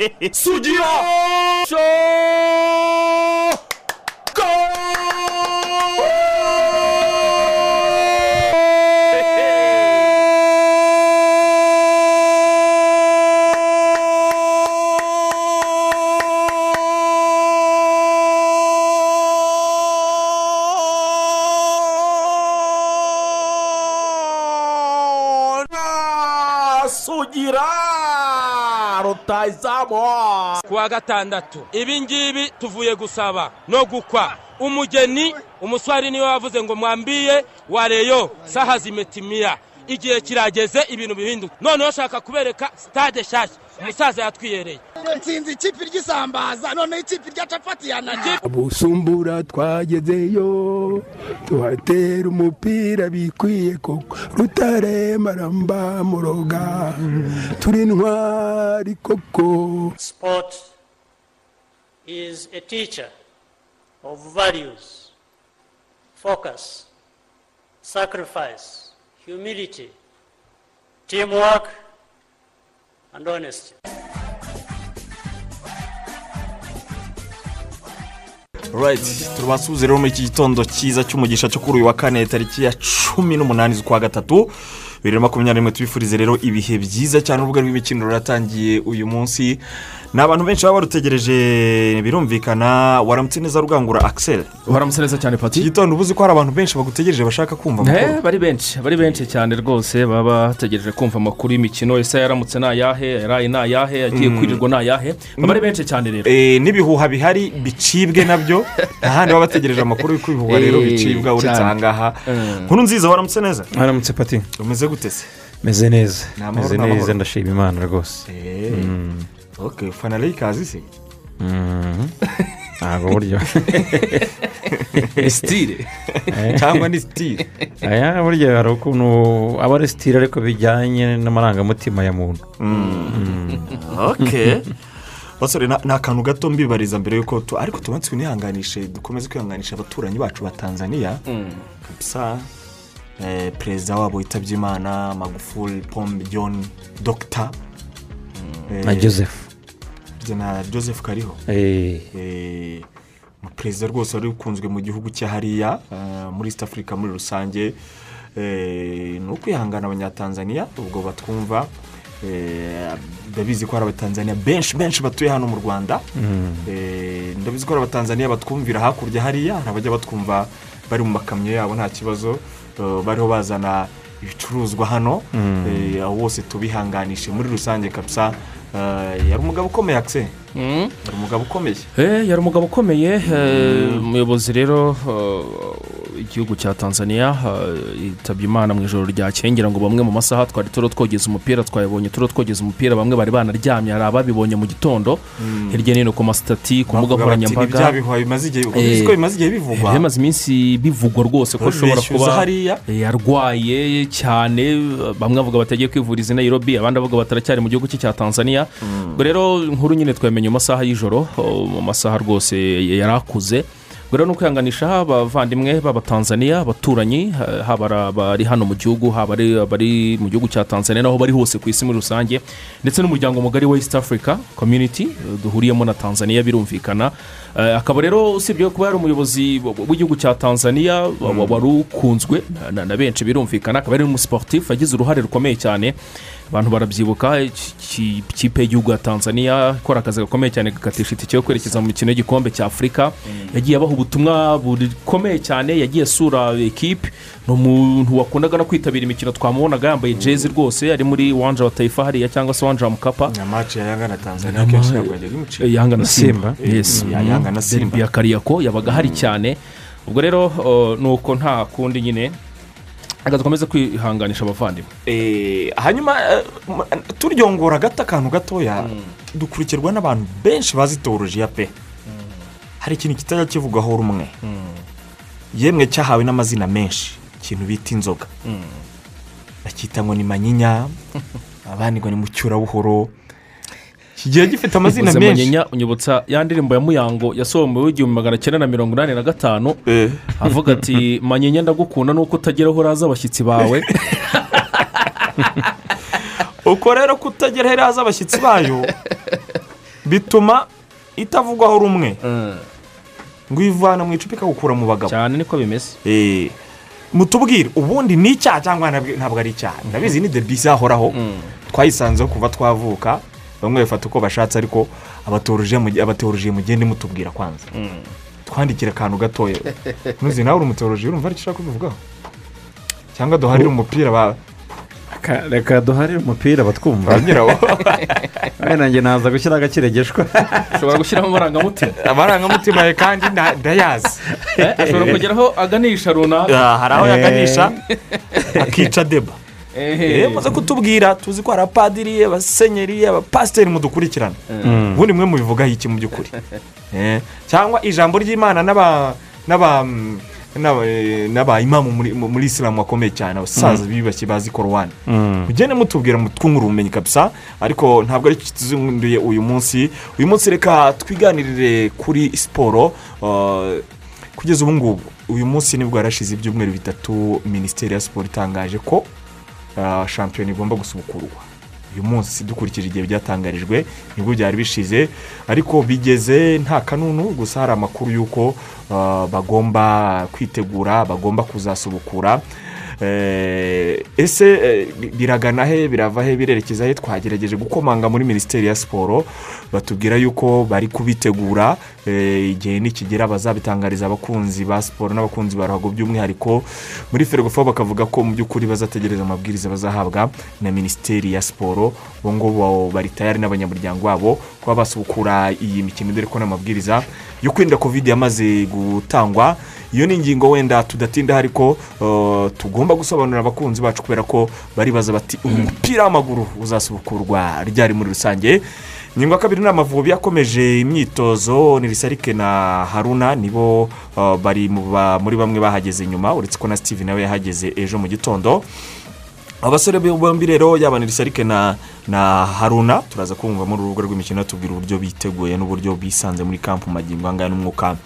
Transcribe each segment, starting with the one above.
sugira sugira wa gatandatu. Ibi ngibi tuvuye gusaba no gukwa. Umugeni umuswari ni we wavuze ngo mwambiye wareyo saha zimetimiya igihe kirageze ibintu bihinduka. Noneho shaka kubereka sitade nshyashya umusaza yatwiyereye. Nsinzi ikipe ry'isambaza noneho ikipe rya capati yananiye busumbura twagezeyo tuhatera umupira bikwiye koko. Rutare maramba muroga turi ntwari koko. Sport is a teacher of values, focus, sacrifice, humility, teamwork, and honesty. rayiti turabasuhuze rero muri iki gitondo cyiza cy'umugisha cyo kuri uyu wa kane tariki ya cumi n'umunani z'ukwa gatatu bibiri na makumyabiri n'imwe tubifurize rero ibihe byiza cyane urubuga rw'imikino ruratangiye uyu munsi. Ni abantu benshi baba barutegereje birumvikana. Waramutse neza rugangura akiseri waramutse neza cyane pati? Gitondo uba uzi ko hari abantu benshi bagutegereje bashaka kumva Eh, amakuru bari benshi bari benshi cyane rwose baba bategereje kumva amakuru y'imikino. Ese yaramutse ni ayahe? Yaraye ni ayahe? Yagiye kwirirwa ni ayahe? Baba ari benshi cyane rero. Eh, n'ibihuha bihari bicibwe na byo. Nta handi baba bategereje amakuru y'uko ibihuha rero Eh, bicibwa uretse cyane. aha ngaha nkuru nziza waramutse neza? Haramutse pati. Umeze gute se meze neza meze neza ndashima imana rwose Eh, ok ufana reyikazi se ntabwo buryo ni sitire cyangwa ni sitire aya burya hari ukuntu aba ari sitire ariko bijyanye n'amarangamutima ya muntu ok. Basore ni akantu gato mbibariza mbere y'uko ariko tubanze tunihanganishe dukomeze kwihanganisha abaturanyi bacu ba tanzania? Kabisa eh, perezida wabo witabye imana magufuli pombe john dogita Eh, na joseph. burya na joseph kariho. Eh, Eh, umuperezida rwose wari ukunzwe mu gihugu cya hariya eh, muri east africa muri rusange. Eh, ni ukwihangana abanyatanzania ubwo batwumva. Eh, ndabizi ko hari abatanzania benshi benshi batuye hano mu rwanda. Eh, ndabizi ko hari abatanzania batwumvira hakurya hariya hari abajya batwumva bari mu makamyo yabo nta kibazo. eh, bariho bazana ibicuruzwa hano Eh, abo bose tubihanganishe muri rusange kabisa. Eh, yari umugabo ukomeye akise yari umugabo ukomeye. Eh, yari umugabo ukomeye eh, umuyobozi rero eh, igihugu cya tanzania eh, yitabye imana mu ijoro ryakeye ngira ngo bamwe mu masaha twari turo twogeza umupira twayabonye turo twogeza umupira bamwe bari banaryamye hari ababibonye mu gitondo. Hirya no hino ku masitati ku mbuga nkoranyambaga. "Ni bya bihuha bimaze Eh, iminsi bivugwa rwose ko ashobora Bishyuza kuba eh, arwaye cyane. Bamwe bavuga batagiye kwivuriza i nairobi abandi bavuga bataracyari mu gihugu cye cya tanzania. Ubwo rero inkuru nyine twamenye mu masaha y'ijoro oh, mu masaha rwose yari akuze rero ni ukwihanganisha abavandimwe b'abatanzaniya abaturanyi haba ari abari hano mu gihugu haba ari abari mu gihugu cya tanzania n'aho bari hose ku isi muri rusange ndetse n'umuryango mugari wa east africa community duhuriyemo na tanzania birumvikana. Akaba rero usibye kuba yari umuyobozi w'igihugu cya tanzania wa- wari ukunzwe na- benshi birumvikana akaba yari umusiporutifu yagize uruhare rukomeye cyane. Abantu barabyibuka iki- iki- ikipe y'igihugu ya tanzania ikora akazi gakomeye cyane gakatisha itike yo kwerekeza mu mikino y'igikombe cya afurika yagiye abaha ubutumwa bukomeye cyane yagiye asura ekipe. Ni umuntu wakundaga no kwitabira imikino twamubonaga yambaye jezi rwose ari muri wanja wa tayifa hariya cyangwa se wanja wa mukapa na maci ya yanga na tanzania akenshi ntabwo yajyaga imucika yanga na simba. Simba. yes. Ya Yanga na Simba. Derby ya kariyako yabaga hari cyane. Ubwo rero ni uko nta kundi nyine. Reka dukomeze kwihanganisha abavandimwe. Eh, hanyuma eh, turyongora gato akantu gatoya dukurikirwa n'abantu benshi bazi teolojiya pe. Hari ikintu kitajya kivugwaho rumwe. Yemwe cyahawe n'amazina menshi. Ikintu bita inzoga. Bacyita ngo ni manyinya abandi ngo ni mucyurabuhoro. Kigiye gifite amazina menshi. Manyinya unyibutsa ya ndirimbo ya muyango yasohowe igihumbi magana cyenda na mirongo inani na gatanu. Eh, avuga ati manyinya ndagukunda nuko utagera aho uraza abashyitsi bawe. Uko rero kutagera hera haza abashyitsi bayo bituma itavugwaho rumwe ngo uyivana mu icupa ikawukura mu bagabo. Cyane niko bimeze. Eh, mutubwire ubundi ni icyaha cyangwa ntabwo ari icyaha ndabizi ni debi izahoraho twayisanzeho kuva twavuka bamwe bafata uko bashatse ariko abateoroje mugende mutubwira kwanza. Twandikire akantu gatoya. Ntuzi nawe uri umuteoroje urumva ari ushaka kubivugaho? Cyangwa duharire umupira ba reka duharire umupira batwumva. Ba nyirawo wenda nanjye naza gushyira agakiregeshwa ushobora gushyiramo amarangamutima. Amarangamutima ye kandi nda- ndayazi Eh, ashobora kugeraho aganisha runaka. Ah, hari aho yaganisha akica deba. Ehe. Eh, muze kutubwira tuzi ko hari abapadiri abasenyeri abapasiteri mudukurikirana ubundi mwe mubivugaho iki mu by'ukuri Eh, cyangwa ijambo ry'imana n'aba n'aba n'abayimamu muri isilamu bakomeye cyane. Abasaza biyubashye bazi korowani mugende mutubwira mutwungura ubumenyi kabisa ariko ntabwo ari cyo tuzinduye uyu munsi. Uyu munsi reka twiganirire kuri siporo uh, kugeza ubu ngubu. Uyu munsi ni bwo harashize ibyumweru bitatu minisiteri ya siporo itangaje ko uh, shampiyona igomba gusubukurwa. Uyu munsi dukurikije igihe byatangarijwe ni bwo byari bishize ariko bigeze nta kanunu gusa hari amakuru y'uko uh, bagomba kwitegura bagomba kuzasubukura. Ese eh, bi- biragana he birava he birerekeza he twagerageje gukomanga muri minisiteri ya siporo batubwira yuko bari kubitegura eh, igihe nikigera bazabitangariza abakunzi ba siporo n'abakunzi ba ruhago by'umwihariko muri ferwafa bakavuga ko mu by'ukuri bazategereza amabwiriza bazahabwa na minisiteri ya siporo. Bo ngo bari tayari n'abanyamuryango babo kuba basukura iyi mikino dore ko n'amabwiriza yo kwirinda kovide yamaze gutangwa. Iyo ni ingingo wenda tudatinda ariko uh, tugomba gusobanurira abakunzi bacu kubera ko baribaza bati umupira w'amaguru uzasubukurwa ryari muri rusange? Ingingo ya kabiri ni amavubi yakomeje imyitozo ni risarike na haruna nibo uh, bari mu ba- muri bamwe bahageze nyuma uretse ko na steve nawe yahageze ejo mu gitondo. Abasore bombi rero yaba ni risarike na na haruna turaza kumva muri urubuga rw'imikino tubwira uburyo biteguye n'uburyo bisanze muri kampu magingo angana n'umwuka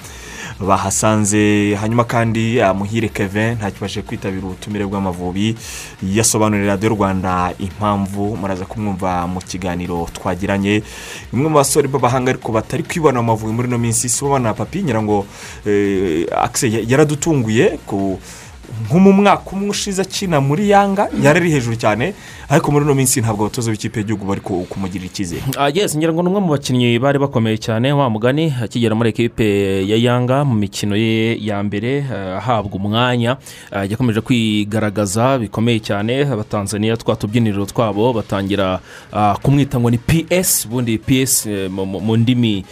bahasanze hanyuma kandi ah, muhire kevin ntakibashe kwitabira ubutumire bw'amavubi yasobanurira radiyo rwanda impamvu muraza kumwumva mu kiganiro twagiranye. Bamwe mu basore b'abahanga ariko batari kwibona mu mavubi muri ino minsi si bo na papi ngira ngo eh, akise ya- yaradutunguye ku nko mu mwaka umwe ushize akina muri yanga yari ari hejuru cyane ariko muri ino minsi ntabwo abatoza b'ikipe y'igihugu bari ku- kumugirira icyizere. Ah, yes ngira ngo ni umwe mu bakinnyi bari bakomeye cyane wa mugani akigera muri ekipe ya yanga mu mikino ye ya mbere eh, ahabwa umwanya ah, yakomeje kwigaragaza bikomeye cyane abatanzaniya twa tubyiniriro twabo batangira ah, kumwita ngo ni ps ubundi ps eh, mu- ndimi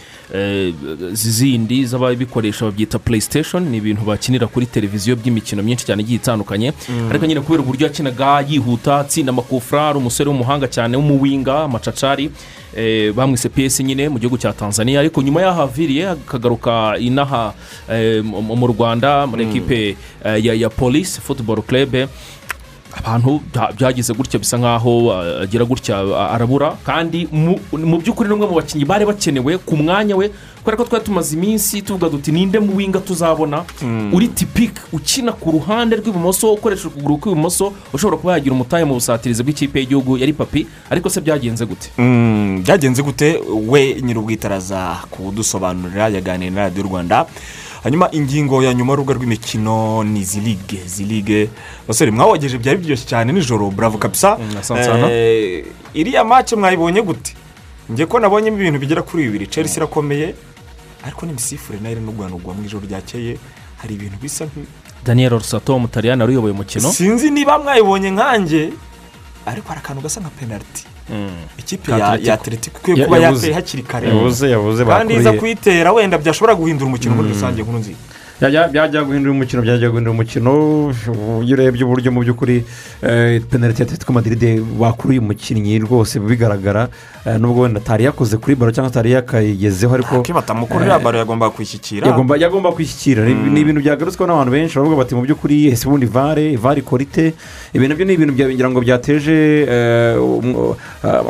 zindi z'ababikoresha babyita playstation ni ibintu bakinira kuri televiziyo by'imikino myinshi cyane igiye itandukanye. Ariko nyine kubera uburyo yakinaga yihuta atsinda amakufra ari umusore w'umuhanga cyane w'umuwinga amacacari eh, bamwise ps nyine mu gihugu cya tanzania. Ariko nyuma y'aho aviriye akagaruka inaha eh, mu rwanda muri ekipe eh, ya, ya polisi football club abantu bya- byagize gutya bisa nkaho uh, agira gutya uh, arabura. Kandi mu by'ukuri ni umwe mu bakinnyi bari bakenewe ku mwanya we kubera ko twari tumaze iminsi tuvuga duti ninde mu winga tuzabona? Uri tipike ukina ku ruhande rw'ibumoso ukoresha ukuguru kw'ibumoso ushobora kuba yagira umutahe mu busatirizi bw'ikipe y'igihugu yari papi ariko se byagenze gute? Mm, byagenze gute? We nyir'ubwite araza kudusobanurira yaganiriye na radiyo rwanda. Hanyuma ingingo ya nyuma y'urubuga rw'imikino ni izi ligue basore mwawogeje byari biryoshye cyane nijoro bravo kabisa. Mm. Eh, iriya mace mwayibonye gute? Njye ko nabonyemo ibintu bigera kuri bibiri. Chelsea irakomeye ariko n'imisifure na yo iri n'urwanurwa mu ijoro ryakeye. Hari ibintu bisa daniel rusato umutariyani wari uyoboye umukino? Sinzi niba mwayibonye nkanjye ariko hari akantu gasa nka penaliti ikipe Ka ya Atletico. ikwiye kuba yateye hakiri kare. Yabuze yabuze kandi iza kuyitera wenda byashobora guhindura umukino muri rusange nkuru nziza. Byajya- guhindura umukino byajya guhindura umukino iyo urebye uburyo mu by'ukuri penaliti atletico madiride bakuruye umukinnyi rwose bigaragara nubwo wenda atari yakoze kuri baro cyangwa atari yakayigezeho ariko ko batamukurira baro yagomba kwishyikira yagomba kwishyikira Ni- ibintu byagarutsweho n'abantu benshi baravuga bati mu by'ukuri ese ubundi vare vare ikora ite ibi na byo ni ibintu bya- ngira ngo byateje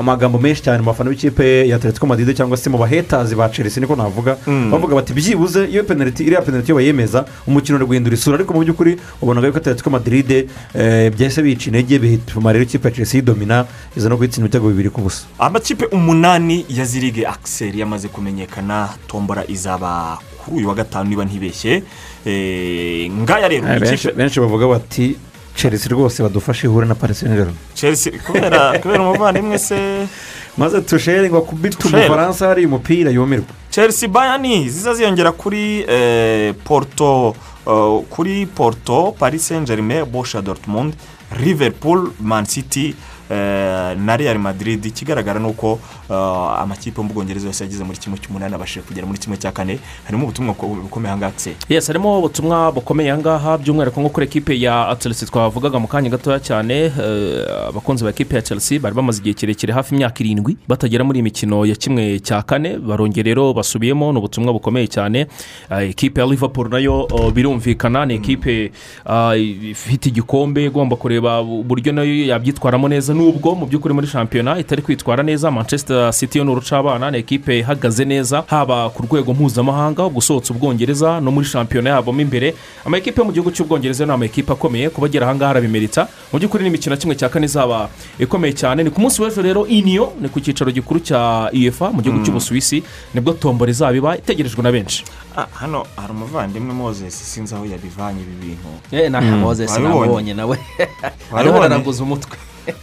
amagambo menshi cyane mu bafana b'ikipe ya atletico madrid cyangwa se mu bahetazi ba chelsea niko navuga bavuga bati byibuze iyo penaliti iriya penaliti iyo bayemera kwemeza umukino uri guhindura isura. Ariko mu by'ukuri ubonaga yuko atletico madrid eh, byahise bica intege bituma rero ikipe ya chelsea yidomina iza no guhitsa ibitego bibiri ku busa. Amakipe umunani ya zirige akiseri yamaze kumenyekana tombora izaba kuri uyu wa gatanu niba ntibeshye. Eh, ngaya rero Eh, benshi bavuga bati chelsea rwose badufashe ihure na paris saint germain chelsea kubera kubera umuvandimwe se. maze tushere ngo akubite umufaransa hari umupira yumirwa. Chelsea bayani ziza ziyongera kuri eh, porto eh, kuri porto paris saint germain bosha dortmund liverpool man city na real madrid. Ikigaragara ni uko eh, amakipe yo mu bwongereza yose yageze muri kimwe cy'umunani abashije kugera muri kimwe cya kane. Harimo ubutumwa buko- bukomeye ahangaha akiseri yes harimo ubutumwa bukomeye aha ngaha by'umwihariko nko kuri ekipe ya chelsea. Twavugaga mu kanya gatoya cyane eh, abakunzi ba ekipe ya chelsea bari bamaze igihe kirekire hafi imyaka irindwi batagera muri iyi mikino ya kimwe cya kane. Barongera rero basubiyemo ni ubutumwa bukomeye cyane. Eh, ekipe ya liverpool na yo birumvikana ni ekipe ah, ifite igikombe igomba kureba uburyo na yo yabyitwaramo neza. Nubwo mu by'ukuri muri shampiyona itari kwitwara neza manchester city yo ni urucabana ni ekipe ihagaze neza haba ku rwego mpuzamahanga gusohotsa ubwongereza no muri shampiyona yabo mo imbere. Amakipe yo mu gihugu cy'ubwongereza ni amakipe akomeye kuba agera ahangaha arabimerita mu by'ukuri n'imikino kimwe cya kane izaba ikomeye cyane. Ni ku munsi w'ejo rero iniyo ni ku cyicaro gikuru cya uefa mu gihugu cy'ubusuwisi ni bwo tombora izaba iba itegerejwe na benshi. Ah, hano hari umuvandimwe moses sinzi aho yabivanye ibi bintu. Eh, nta mozesi Wabibonye? nabonye nawe. Ariho araraguza umutwe.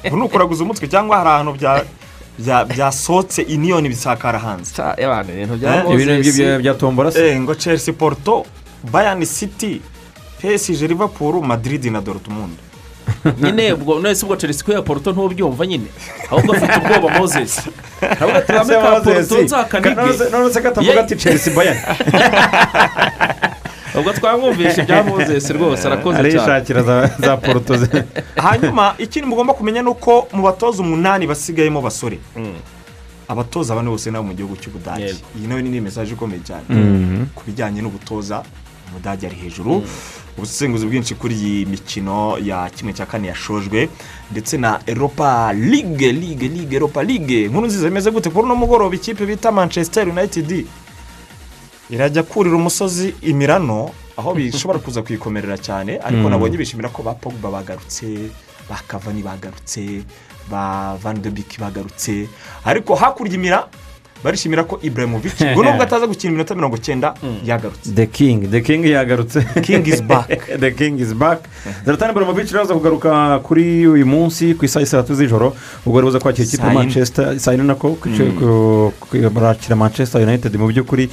Ubu ni ukuraguza umutwe cyangwa hari ahantu bya- bya- byasohotse iniyoni bisakara hanze? Ibintu bya Eh, tombora se Eh, ngo chelsea porto bayani city psg liverpool madrid na dortmund. Nyine ubwo nese ubwo chelsea ko ya poruto ntubyumva nyine? Ahubwo afite ubwoba mozesi ahubwo ati bame ka poruto nzakanige none se katavuga ati chelsea bayani ubwo twamwumvishe ibya mozesi rwose arakoze cyane arishakira za- za poruto ze hanyuma ikindi mugomba kumenya ni uko mu batoza umunani basigayemo basore abatoza bane bose nabo mu gihugu cy'ubudage iyi na yo ni mesaje ikomeye cyane ku bijyanye n'ubutoza umudage ari hejuru ubusesenguzi bwinshi kuri iyi mikino ya kimwe cya kane yashojwe ndetse na eropa ligue ligue ligue eropa ligue nkuru nziza imeze gute kuri uno mugoroba ikipe bita manchester united irajya kurira umusozi imirano aho bishobora kuza kuyikomerera cyane ariko nabonye bishimira ko ba pogba bagarutse ba kavani bagarutse ba van de Beek bagarutse. Ariko hakurya imira barishimira ko ibrahimovic ngo nubwo ataza gukina iminota mirongo icyenda yagarutse. The king the king yagarutse. King is back. the king is back. Zlatan ibrahimovic rero aza kugaruka kuri uyu munsi ku isaha saa tatu z'ijoro ubwo rero buza kwakira ikipe ya manchester saa yine nako ku- barakira manchester united. Mu by'ukuri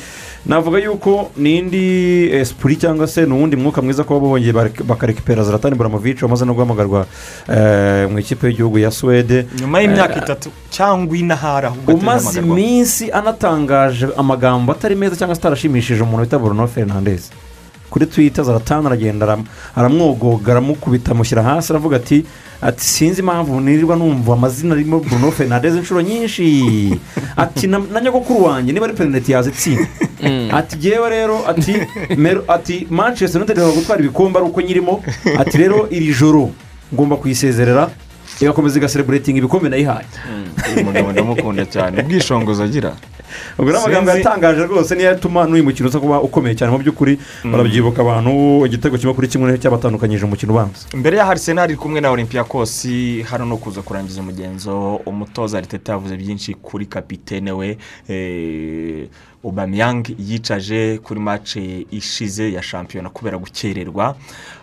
navuga yuko ni indi esipuri cyangwa se ni uwundi mwuka mwiza kuba bongeye bakarekipera zlatan ibrahimovic wamaze no guhamagarwa eh, mu ikipe y'igihugu ya suwede. Nyuma y'imyaka itatu cyangwa ine ahari ahubwo umaze atahamagarwa. Iminsi anatangaje amagambo atari meza cyangwa se atarashimishije umuntu bita bruno fernandez kuri twita zaratana aragenda aram- aramwogoga aramukubita amushyira hasi aravuga ati ati sinzi impamvu nirirwa numva amazina arimo bruno fernandez inshuro nyinshi. Ati na nyogokuru wanjye niba ari penaliti yazitsinda ati ngewe rero ati mero- ati manchester united gutwara ibikombe ari uko nyirimo. Ati rero iri joro ngomba kuyisezerera. Igakomeza igasereburetinga ibikombe nayihaye uyu mugabo ndamukunda cyane. Ubwishongozi agira. Ubwo ni amagambo yatangaje rwose niyo atuma n'uyu mukino uza kuba ukomeye cyane. Mu by'ukuri barabyibuka abantu igitego kimwe kuri kimwe cyabatandukanyije umukino ubanza. Mbere ya arisenali iri kumwe na olympiakos hano no kuza kurangiza umugenzo. Umutoza ariteta yavuze byinshi kuri kapitene we eh, Aubameyang yicaje kuri mace ishize ya shampiyona kubera gukererwa.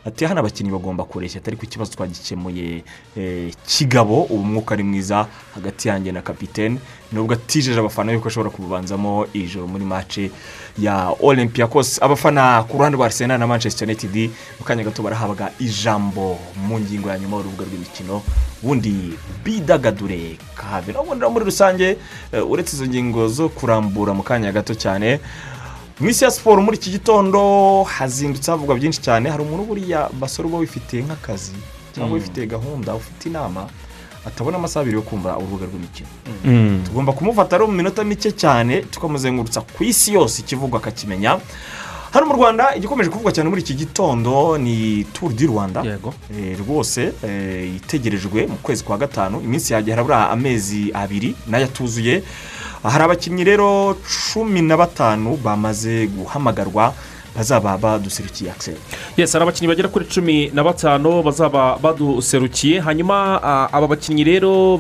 Ati hano abakinnyi bagomba kureshya atari ku kibazo twagikemuye eh, kigabo ubu mwuka ari mwiza hagati yanjye na kapitene nubwo atijeje abafana yuko ashobora kububanzamo iri joro muri mace ya olympiakos abafana ku ruhande rwa arsenal na manchester united mu kanya gato barahabwa ijambo mu ngingo ya nyuma y'urubuga rw'imikino ubundi bidagadure ubundi rero muri rusange eh, uretse izo ngingo zo kurambura mu kanya gato cyane mu isi ya siporo muri iki gitondo hazindutse havugwa byinshi cyane. Hari umuntu buriya basore uba wifitiye nk'akazi cyangwa wifitiye gahunda ufite inama atabona amasaha abiri yo kumva urubuga rw'imikino. Tugomba kumufata ari mu minota mike cyane tukamuzengurutsa ku isi yose ikivugwa akakimenya. Hano mu rwanda igikomeje kuvugwa cyane muri iki gitondo ni turu di rwanda. Eh, rwose eh, itegerejwe mu kwezi kwa gatanu. Iminsi yagera harabura amezi abiri na yo atuzuye hari abakinnyi rero cumi na batanu bamaze guhamagarwa. Bazaba baduserukiye akiseri yes hari abakinnyi bagera kuri cumi na batanu bazaba baduserukiye. Hanyuma ah, aba bakinnyi rero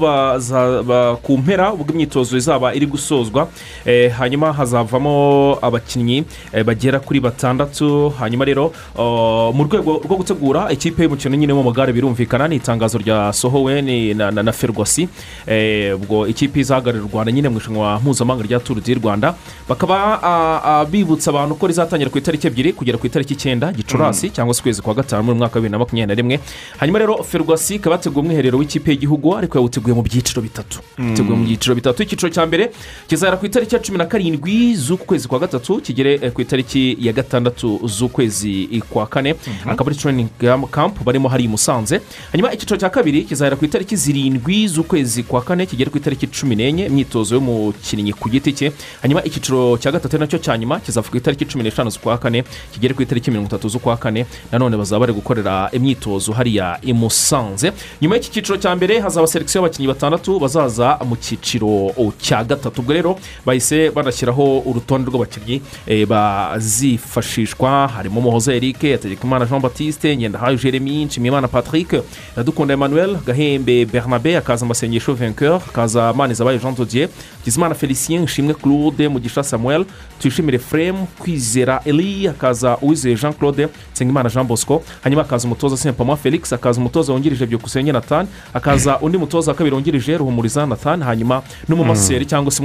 ku mpera ubwo imyitozo izaba iri gusozwa. Eh, hanyuma hazavamo abakinnyi eh, bagera kuri batandatu. Hanyuma rero ah, mu rwego rwo gutegura ikipe y'umukino nyine w'amagare birumvikana ni itangazo ryasohowe na ferwasi eh, ubwo ikipe izahagararira u rwanda nyine mu irushanwa mpuzamahanga rya turu di rwanda. Bakaba ah, ah, bibutsa abantu ko rizatangira ku itariki ebyiri kugera ku itariki icyenda gicurasi cyangwa se ukwezi kwa gatanu muri mwaka wa bibiri na makumyabiri na rimwe. Hanyuma rero ferwasi ikaba yateguye umwiherero w'ikipe y'igihugu ariko yawuteguye mu byiciro bitatu. Yateguye mu byiciro bitatu. Icyiciro cya mbere kizahera ku itariki ya cumi na karindwi z'uku kwezi kwa gatatu kigere eh, ku itariki ya gatandatu z'ukwezi kwa kane. Akaba ari training camp barimo hari i musanze. Hanyuma icyiciro cya kabiri kizahera ku itariki zirindwi z'ukwezi kwa kane kigere ku itariki cumi n'enye imyitozo y'umukinnyi ku giti cye. Hanyuma icyiciro cya gatatu na cyo cya nyuma kizava ku itariki cumi n'eshanu z'ukwa kane kigere ku itariki mirongo itatu z'ukwa kane nanone bazaba bari gukorera imyitozo hariya i musanze. Nyuma y'iki cyiciro cya mbere hazaba selekisiyo y'abakinnyi batandatu bazaza mu cyiciro cya gatatu. Ubwo rero bahise banashyiraho urutonde rw'abakinnyi eh, bazifashishwa. Harimo muhoza eric hategekimana jean batiste ngendahayo jeremy nshimiyimana patrick iradukunda emmanuel gahembe bernabe hakaza amasengesho vainqueur hakaza manizabaye jean dodier hakizimana felicien nshimwe claude mugisha samuel tuyishimire frame kwizera eli hakaza uwizeye jean claude nsengimana jean bosco hanyuma hakaza umutoza sempama felix hakaza umutoza wungirije byukusenge nathan hakaza undi mutoza wa kabiri wungirije ruhumuriza nathan hanyuma n'umumaseri cyangwa se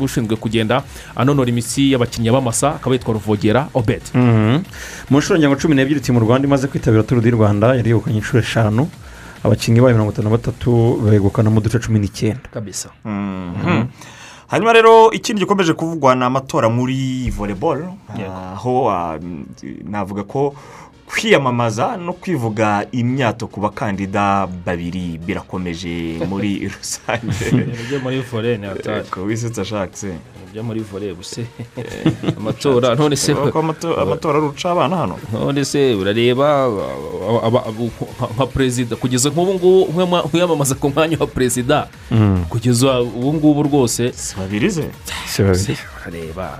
ushinzwe kugenda anonora imitsi y'abakinnyi b'amasa akaba yitwa ruvogera obed. Mu nshuro ngingo cumi n'ebyiri timu rwanda imaze kwitabira turu di rwanda yari yegukanye inshuro eshanu. Abakinnyi bayo mirongo itanu na batatu begukana mu duce cumi n'icyenda. Kabisa. Hanyuma rero ikindi gikomeje kuvugwa ni amatora muri voleboro aho ah, navuga ko kwiyamamaza no kwivuga imyato ku bakandida babiri birakomeje muri rusange. Ko wisetsa ashatse. Ibyo muri vore buse amatora none se amatora ari uruca abana hano? None se urareba nka perezida kugeza nk'ubu ngubu nk'uyamamaza ku mwanya wa perezida kugeza ubu ngubu rwose si babiri ze si babiri urareba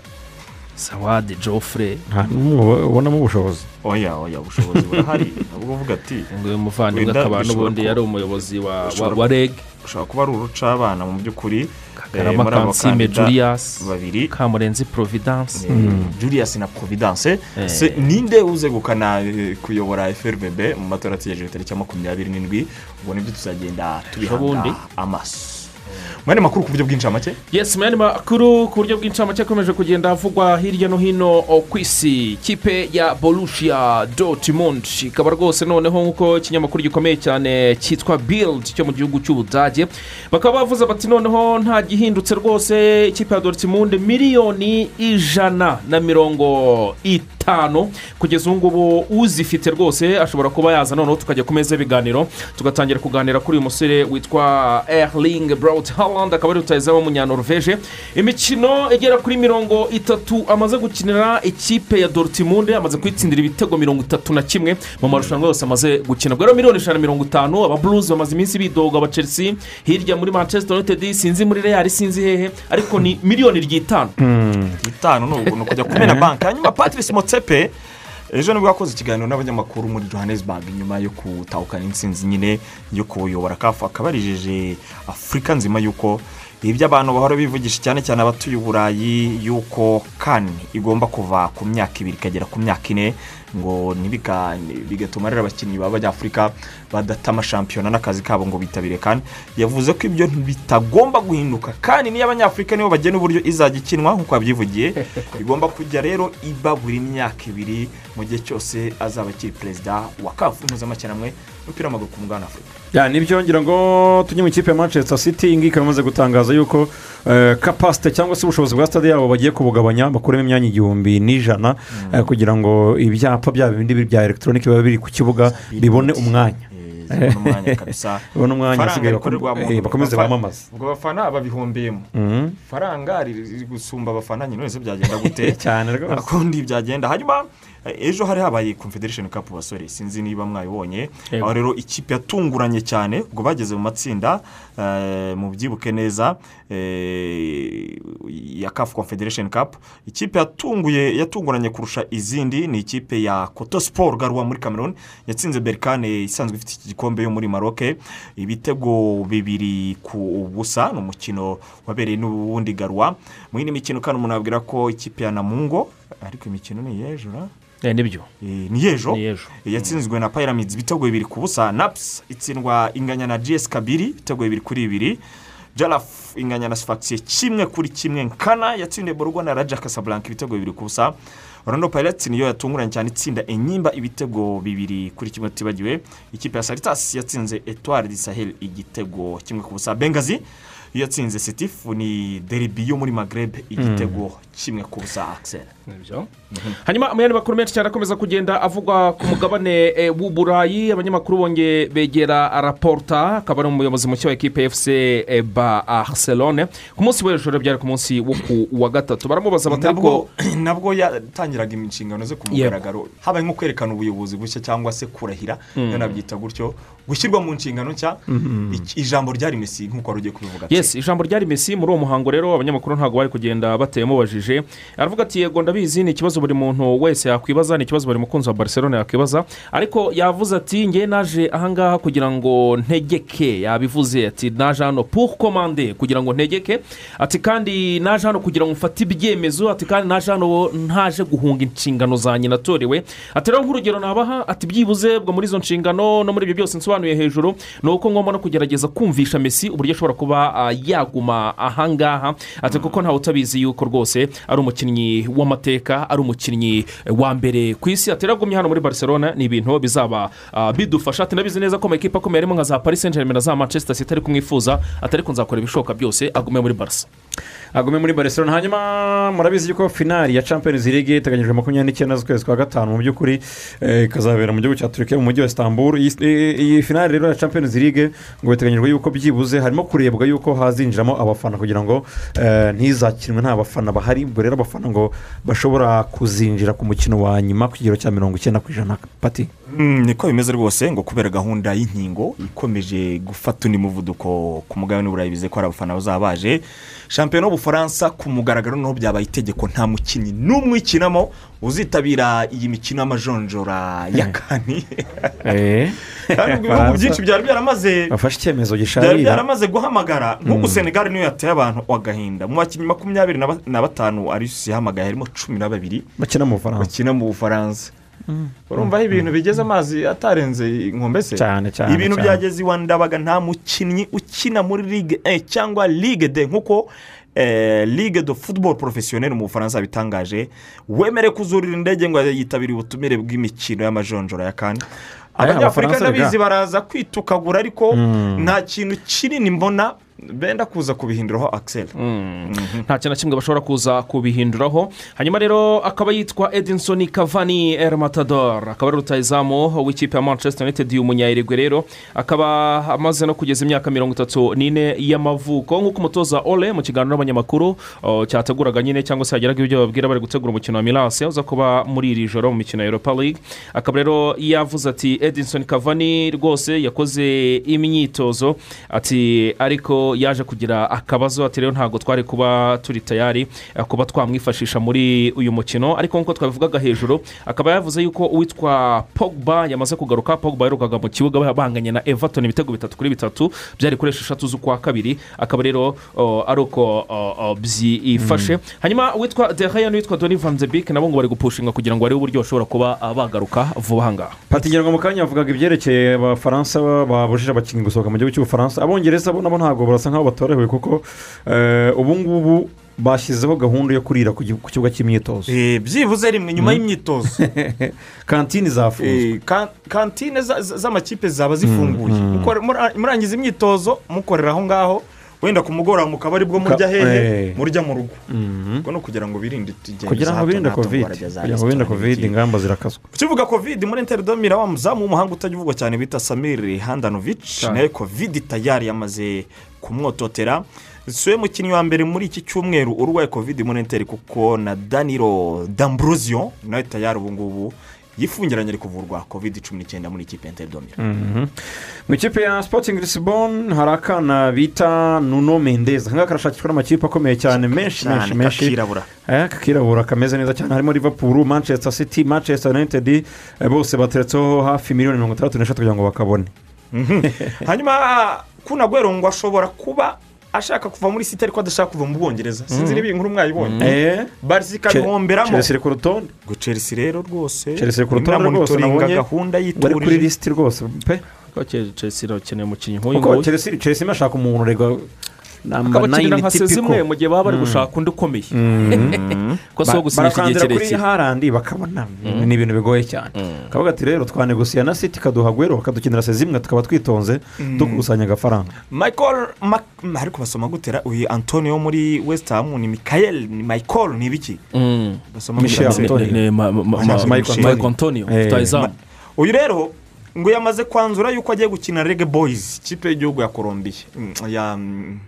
sawade jofure nta n'umwe ubonamo ubushobozi. Oya oya ubushobozi burahari. Nabwo uvuga ati ngo uyu muvandimwe akaba n'ubundi yari umuyobozi wa wa- bishobora wa reg ushobora kuba ari uruca abana mu by'ukuri. Muri abo kansime julius kamurenzi providence. Julius na providence. Eh. ninde uzegukana eh, kuyobora frbb mu matora ategereje tariki ya makumyabiri n'indwi? Ubwo ni byo tuzagenda tubihanga amaso. Mwene makuru ku buryo bw'incamake yes mani makuru ku buryo bw'incamake akomeje kugenda avugwa hirya no hino ku isi. Kipe ya borushia dortmund ikaba rwose noneho nk'uko ikinyamakuru gikomeye cyane cyitwa bild cyo mu gihugu cy'ubudage bakaba bavuze bati noneho nta gihindutse rwose ikipe ya dortmund miliyoni ijana na mirongo itanu kugeza ubu ngubu uzifite rwose ashobora kuba yaza noneho tukajya ku meza y'ibiganiro tugatangira kuganira kuri uyu musore witwa erling braut haaland akaba ari rutayizamu w'umunyanoruveje imikino igera kuri mirongo itatu amaze gukinira ikipe ya dortmund amaze kwitsindira ibitego mirongo itatu na kimwe mu marushanwa yose amaze gukina. Ubwo rero miliyoni ijana na mirongo itanu aba blues bamaze iminsi bidoga aba chelsea hirya muri manchester united sinzi muri real sinzi hehe ariko ni miliyoni ry'itanu. Itanu ni ubu- ni ukujya kumena banki. Hanyuma patrice motsepe ejo ni bwo yakoze ikiganiro n'abanyamakuru muri johannesburg nyuma yo gutahukana intsinzi nyine yo kuyobora kafu akaba yarijeje afurika nzima yuko ibyo abantu bahora bivugisha cyane cyane abatuye uburayi yuko kani igomba kuva ku myaka ibiri ikagera ku myaka ine ngo bigatuma rero abakinnyi b'abanyafurika badata amashampiyona n'akazi kabo ngo bitabire kandi yavuze ko ibyo bitagomba guhinduka. Kandi niyo abanyafurika nibo bagena uburyo izajya ikinwa nk'uko yabyivugiye igomba kujya rero iba buri myaka ibiri mu gihe cyose azaba akiri perezida wa kafu mpuzamakinnamwe w'umupira w'amaguru ku mugabane afurika. Ni byo ngira ngo tujye mu ikipe ya manchester city iyi ngiyi ikaba imaze gutangaza yuko eh, kapasite cyangwa se ubushobozi bwa stade yabo bagiye kubugabanya bakuremo imyanya igihumbi n'ijana eh, kugira ngo ibyapa byaba bindi bya elegitoronike biba biri ku kibuga bibone umwanya. Kabisa. Babona umwanya eh, bakomeze bamamaze. ubwo abafana babihombeyemo Mhm. ifaranga riri gusumba abafana nyine wese byagenda gute? Cyane rwose. Kundi byagenda. Hanyuma eh, ejo hari habaye confederation cup basore sinzi niba mwayibonye. Aho rero ikipe yatunguranye cyane ubwo bageze mu matsinda eh, mu byibuke neza eh, ya caf confederation cup. Ikipe yatunguye yatunguranye kurusha izindi ni ikipe ya koto sport garwa muri cameroon yatsinze berkane isanzwe ifite iki gikombe yo muri maroc. Ibitego bibiri ku busa ni umukino wabereye n'ubundi garwa mu yindi mikino kandi umuntu abwira ko ikipe ya namungo ariko imikino ni iy'ejo? Eh, ni byo. Eh, ni Ni y'ejo. yatsinzwe na pyramids ibitego bibiri ku busa. Naps itsindwa inganya na gs kabiri ibitego bibiri kuri bibiri. Jaraf inganya na sifakisiye kimwe kuri kimwe. Nkana yatsindiye borugo na raja casablanca ibitego bibiri ku busa. Orlando pirates niyo yatunguranye cyane itsinda enyimba ibitego bibiri kuri kimwe tutibagiwe. Ikipe ya saritas yatsinze etoile de sahel igitego kimwe ku busa. Bengazi yatsinze setifu ni deribi yo muri magreb igitego kimwe ku busa axel Nibyo. hanyuma mu yandi makuru menshi cyane akomeza kugenda avugwa ku mugabane eh, w'uburayi abanyamakuru bongeye begera raporta akaba ari umuyobozi mushya wa ekipe fc eh, barcelone. Ku munsi w'ejo byari ku munsi wo ku wa gatatu. Baramubaza batari ko nabwo yatangiraga inshingano ze ku mugaragaro. Habaye nko kwerekana ubuyobozi bushya cyangwa se kurahira. Iyo nabyita gutyo gushyirwa mu nshingano nshya. Iki- ijambo ryari mesi nk'uko wari ugiye kubivuga yes ijambo ryari mesi muri uwo muhango rero abanyamakuru ntabwo bari kugenda bateye mubajije aravuga ati yego ndabizi ni ikibazo buri muntu wese yakwibaza ni ikibazo buri mukunzi wa barcelona yakwibaza. Ariko yavuze ati ngewe naje ahangaha kugira ngo ntegeke. Yabivuze ati naje hano pour komande kugira ngo ntegeke. Ati kandi naje hano kugira ngo mfate ibyemezo. Ati kandi naje hano ntaje guhunga inshingano zanjye natorewe ati rero nk'urugero nabaha ati byibuze bwo muri izo nshingano no muri ibyo byose nsobanuye hejuru ni uko ngomba no kugerageza kumvisha mesi uburyo ashobora kuba ah, yaguma ahangaha ati kuko ntawe utabizi yuko rwose ari umukinnyi w'amateka ari umukinnyi eh, wa mbere ku isi. Ati rero agumye hano muri barcelona ni ibintu bizaba ah, bidufasha. Ati ndabizi neza ko amakipe akomeye arimo nka za paris saint germain na za manchester city ari kumwifuza ati ariko nzakora ibishoboka byose agume muri barisa agume muri barcelona. Hanyuma murabizi ko finari ya champions league iteganyijwe makumyabiri n'icyenda z'ukwezi kwa gatanu. Mu by'ukuri eh, ikazabera mu gihugu cya turukiya mu mujyi wa istanbul. Iyi iyi finari rero ya champions league ngo biteganyijwe yuko byibuze harimo kurebwa yuko hazinjiramo abafana kugira ngo eh, ntizakinwe nta bafana bahari. Ubwo rero abafana ngo bashobora kuzinjira ku mukino wa nyuma ku kigero cya mirongo icyenda ku ijana. Pati? Mm, niko bimeze rwose ngo kubera gahunda y'inkingo ikomeje gufata undi muvuduko ku mugabane w'uburayi bize ko hari abafana bazaba baje. Shampiyona y'ubufaransa ku mugaragaro noneho byabaye itegeko nta mukinnyi n'umwe uyikinamo uzitabira iyi mikino y'amajonjora ya kane. Kandi ubwo ibihugu byinshi byari byaramaze bafashe icyemezo byari gisharira byaramaze guhamagara nk'ubu senegali niyo yateye abantu agahinda. Mu bakinnyi makumyabiri na ba- na batanu arisi yahamagaye harimo cumi na babiri. Bakina mu bufaransa. Urumva aho ibintu bigeze amazi atarenze inkombe se? Cyane cyane ibintu byageze iwa ndabaga nta mukinnyi ukina muri ligue e cyangwa ligue de nk'uko eh, ligue de football professionnel mu bufaransa yabitangaje wemerewe kuzurira indege ngo yitabire ubutumire bw'imikino y'amajonjora ya kane. Aya, abanyafurika rega. baraza kwitukagura ariko nta kintu kinini mbona benda kuza kubihinduraho akiseri nta kintu na kimwe bashobora kuza kubihinduraho. Hanyuma rero akaba yitwa edinson kavani el matador. Akaba ari rutayizamu w'ikipe ya manchester united y'umunyayirigwe rero. Akaba amaze no kugeza imyaka mirongo itatu n'ine y'amavuko. Nk'uko umutoza ole mu kiganiro n'abanyamakuru cyateguraga nyine cyangwa se hageraga ibyo babwira bari gutegura umukino wa mirase uza kuba muri iri joro mu mikino ya europa league. Akaba rero yavuze ati edinson kavani rwose yakoze imyitozo. Ati ariko yaje kugira akabazo ati rero ntabwo twari kuba turi tayari eh, kuba twamwifashisha muri uyu mukino. Ariko nk'uko twabivugaga hejuru akaba yavuze yuko uwitwa pogba yamaze kugaruka. Pogba yaherukaga mu kibuga bahanganye na everton ibitego bitatu kuri bitatu byari kuri esheshatu z'ukwa kabiri. Akaba rero ari uko byifashe. Hanyuma uwitwa dehaye n'uwitwa doni van de Beek nabo ngo bari gupushinga kugira ngo barebe uburyo bashobora kuba bagaruka vuba aha ngaha. Patigira ngo mu kanya bavugaga ibyerekeye abafaransa babujije abakinnyi gusohoka mu gihugu cy'ubufaransa. Abongereza bo nabo ntabwo barasa nk'aho batorohewe kuko eh, ubu ngubu bashyizeho gahunda yo kurira ku kibuga cy'imyitozo. Byibuze rimwe nyuma y'imyitozo. Kantine zafunzwe. Eh, ka- kantine za- za- z'amakipe zaba zifunguye. Mukore- mura- murangiza imyitozo mukorera aho ngaho wenda ku mugoroba mukaba ari bwo murya hehe eh. murya mu rugo. Ubwo ni ukugira ngo birinde ingendo kugira ngo birinde kovide kugira ngo birinde kovide ingamba zirakazwa. Ukivuga kovide muri interindomira wa muzamu w'umuhanga utajya uvugwa cyane bita samiri handanovici nawe kovide tayari yamaze kumwototera. Siwe mukinnyi wa mbere muri iki cyumweru urwaye kovide muri interi kuko na danilo dambrosio nawe tayari ubu ngubu yifungiranye ari kuvurwa kovide cumi n'icyenda muri ikipe ya interindomira Mhm. mu ikipe ya sipotingi lisibon hari akana bita nuno mendez aka ngaka karashakishwa n'amakipe akomeye cyane menshi menshi menshi. kakirabura. Aya kakirabura kameze neza cyane. Harimo liverpool manchester city manchester united eh, bose bateretseho hafi miliyoni mirongo itandatu n'eshatu kugira ngo bakabone. Hanyuma kunagwero ngo ashobora kuba ashaka kuva muri site ariko adashaka kuva mu bwongereza. Sinzi niba iyi nkuru mwayibonye. Eh, barisi ikabihomberamo chelsea ku rutonde. Ngo chelsea rero rwose Chelsea ku rutonde rwose nabonye. gahunda bari kuri yiturije lisiti rwose pe. Ko chelsea irakeneye umukinnyi nk'uyu nguyu? Chelsea imashaka umuntu rega namba nayini nka sezimwe tipiko mu gihe baba bari gushaka undi ukomeye. Ko si uwo Ba- gusinyisha igihe barakandira kuri kirekire. Harandi bakabona. Ni ibintu bigoye cyane. Kavuga ati rero twanegosiye na siti ikaduha gwero bakadukinira sezimwe tukaba twitonze dukusanya agafaranga. Michael ariko basoma gutera uyu antonio wo muri west ham ni michael ni michael ni ibiki basoma Michael Antonio. Michael Antonio. Eh. uyu rero ngo yamaze kwanzura yuko agiye gukina rege boyizi ikipe y'igihugu ya colombiya Mm, ya mm,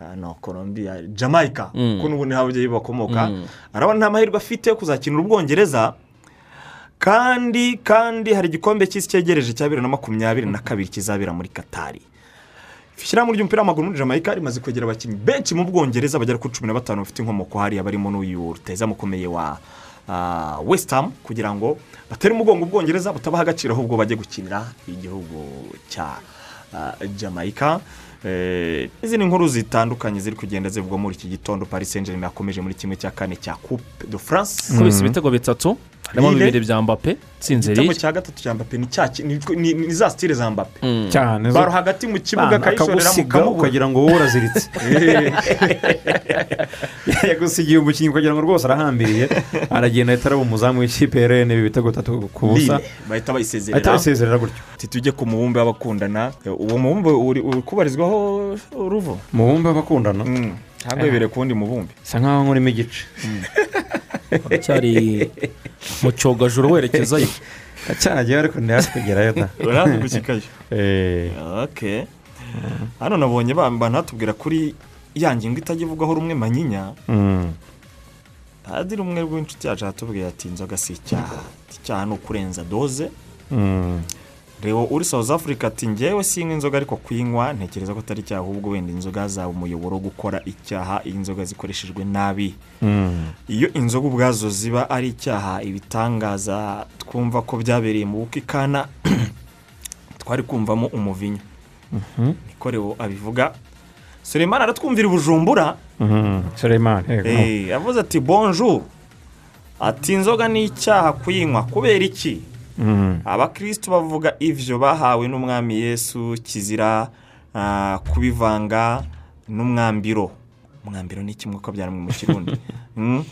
ah, no colombiya jamaica. Mm. kuko n'ubu ni ho ababyeyi bakomoka. Arabona nta mahirwe afite yo kuzakinira ubwongereza. Kandi kandi hari igikombe cy'isi cyegereje cya bibiri na makumyabiri na kabiri kizabera muri katari ishyirahamwe ry'umupira w'amaguru muri jamaica rimaze kwegera abakinnyi benshi mu bwongereza bagera kuri cumi na batanu bafite inkomoko hariya barimo n'uyu rutayizamu ukomeye wa west ham kugira ngo batere umugongo ubwongereza butabaha agaciro ahubwo bajye gukinira igihugu cya ah, jamaica. Eh, n'izindi nkuru zitandukanye ziri kugenda zivugwa muri iki gitondo paris saint germain yakomeje muri kimwe cya kane cya coupe de france. Kubise ibitego bitatu. Harimo bibiri bya mbappe tsinze igitego cya gatatu cya mbappe ni cya ki- ni- ni ni za sitire za mbappe. Cyane baro hagati mu kibuga akayishorera mu kamubura ukagira ngo wowe uraziritse yagusigiye umukinnyi ukagira ngo rwose arahambiriye aragenda ahita araba umuzamu w'ikipe ya rene ibitego bitatu ku busa. Bahita ahita bayisezerera gutyo. Ati tujye ku mubumbe w'abakundana. Uwo mubumbe uri kubarizwaho uruvo mubumbe abakundana ntabwo wibereye ku wundi mubumbe? Bisa nkaho nkurimo igice cyari mu cyogajuru werekezayo. Cyaragiye ariko ntihasi kugerayo da. Uraza gushyikayo Eh, hano nabonye bamba ntatubwira kuri ya ngingo itajya ivugwaho rumwe manyinya. Mm. padiri umwe w'inshuti yacu aratubwira ati inzoga si icyaha. Icyaha ni ukurenza doze. Rero uri south africa ati ngewe sinywa inzoga ariko kuyinywa ntekereza ko atari icyaha ahubwo wenda inzoga zaba umuyoboro wo gukora icyaha iyo inzoga zikoreshejwe nabi. Mm. iyo inzoga ubwazo ziba ari icyaha ibitangaza twumva ko byabereye mu bukwe kana twari kumvamo umuvinyo. Niko rero abivuga. Suleiman aratwumvira i bujumbura Mhm. Suleiman yego Eh, yavuze ati bonjour. Ati inzoga ni icyaha kuyinywa. Kubera iki? Mm. abakirisitu bavuga ibyo bahawe n'umwami yesu kizira ah, kubivanga n'umwambiro umwambiro ni kimwe ko byaramwe mu kirundi Mm.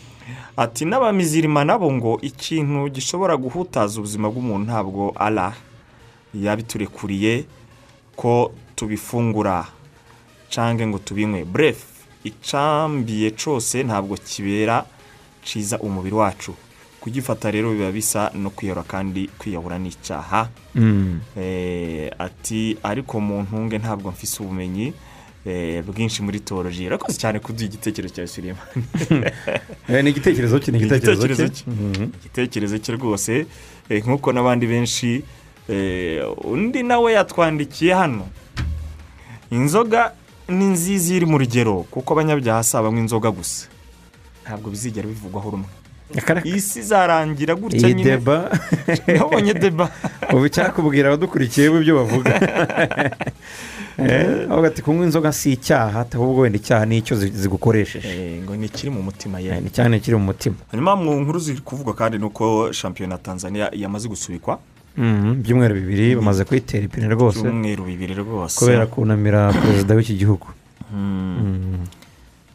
ati n'abamizirima nabo ngo ikintu gishobora guhutaza ubuzima bw'umuntu ntabwo ara yabiturekuriye ko tubifungura cange ngo tubinywe bref icambiye cyose ntabwo kibera ciza umubiri wacu kugifata rero biba bisa no kwiyahura kandi kwiyahura ni icyaha Mm. Eh, ati ariko mu ntunge ntabwo mfise ubumenyi eh, bwinshi muri teoloji urakoze cyane kuduha igitekerezo cya Suleiman. Eh, ni igitekerezo cye ni igitekerezo cye igitekerezo cye rwose? Eh, nk'uko n'abandi benshi undi nawe yatwandikiye hano. Inzoga ni nziza iri mu rugero kuko abanyabyaha si abanywa inzoga gusa. Ntabwo bizigera bivugwaho rumwe. Akara- iyi si izarangira gutya iyi nyine. deba. Nabonye deba. Ubu icyakubwira abadukurikiye ibyo bavuga. Eh, avuga ati kunywa inzoga si icyaha ahubwo wenda icyaha ni icyo zi- zigukoresheje. Eh, ngo ni ikiri mu mutima Eh, ye ni cyane kiri mu mutima. Hanyuma mu nkuru ziri kuvugwa kandi ni uko shampiyona ya tanzania yamaze gusubikwa. Ibyumweru bibiri bamaze kwitera ipine rwose. Byumweru bibiri rwose. Kubera kunamira perezida w'iki gihugu.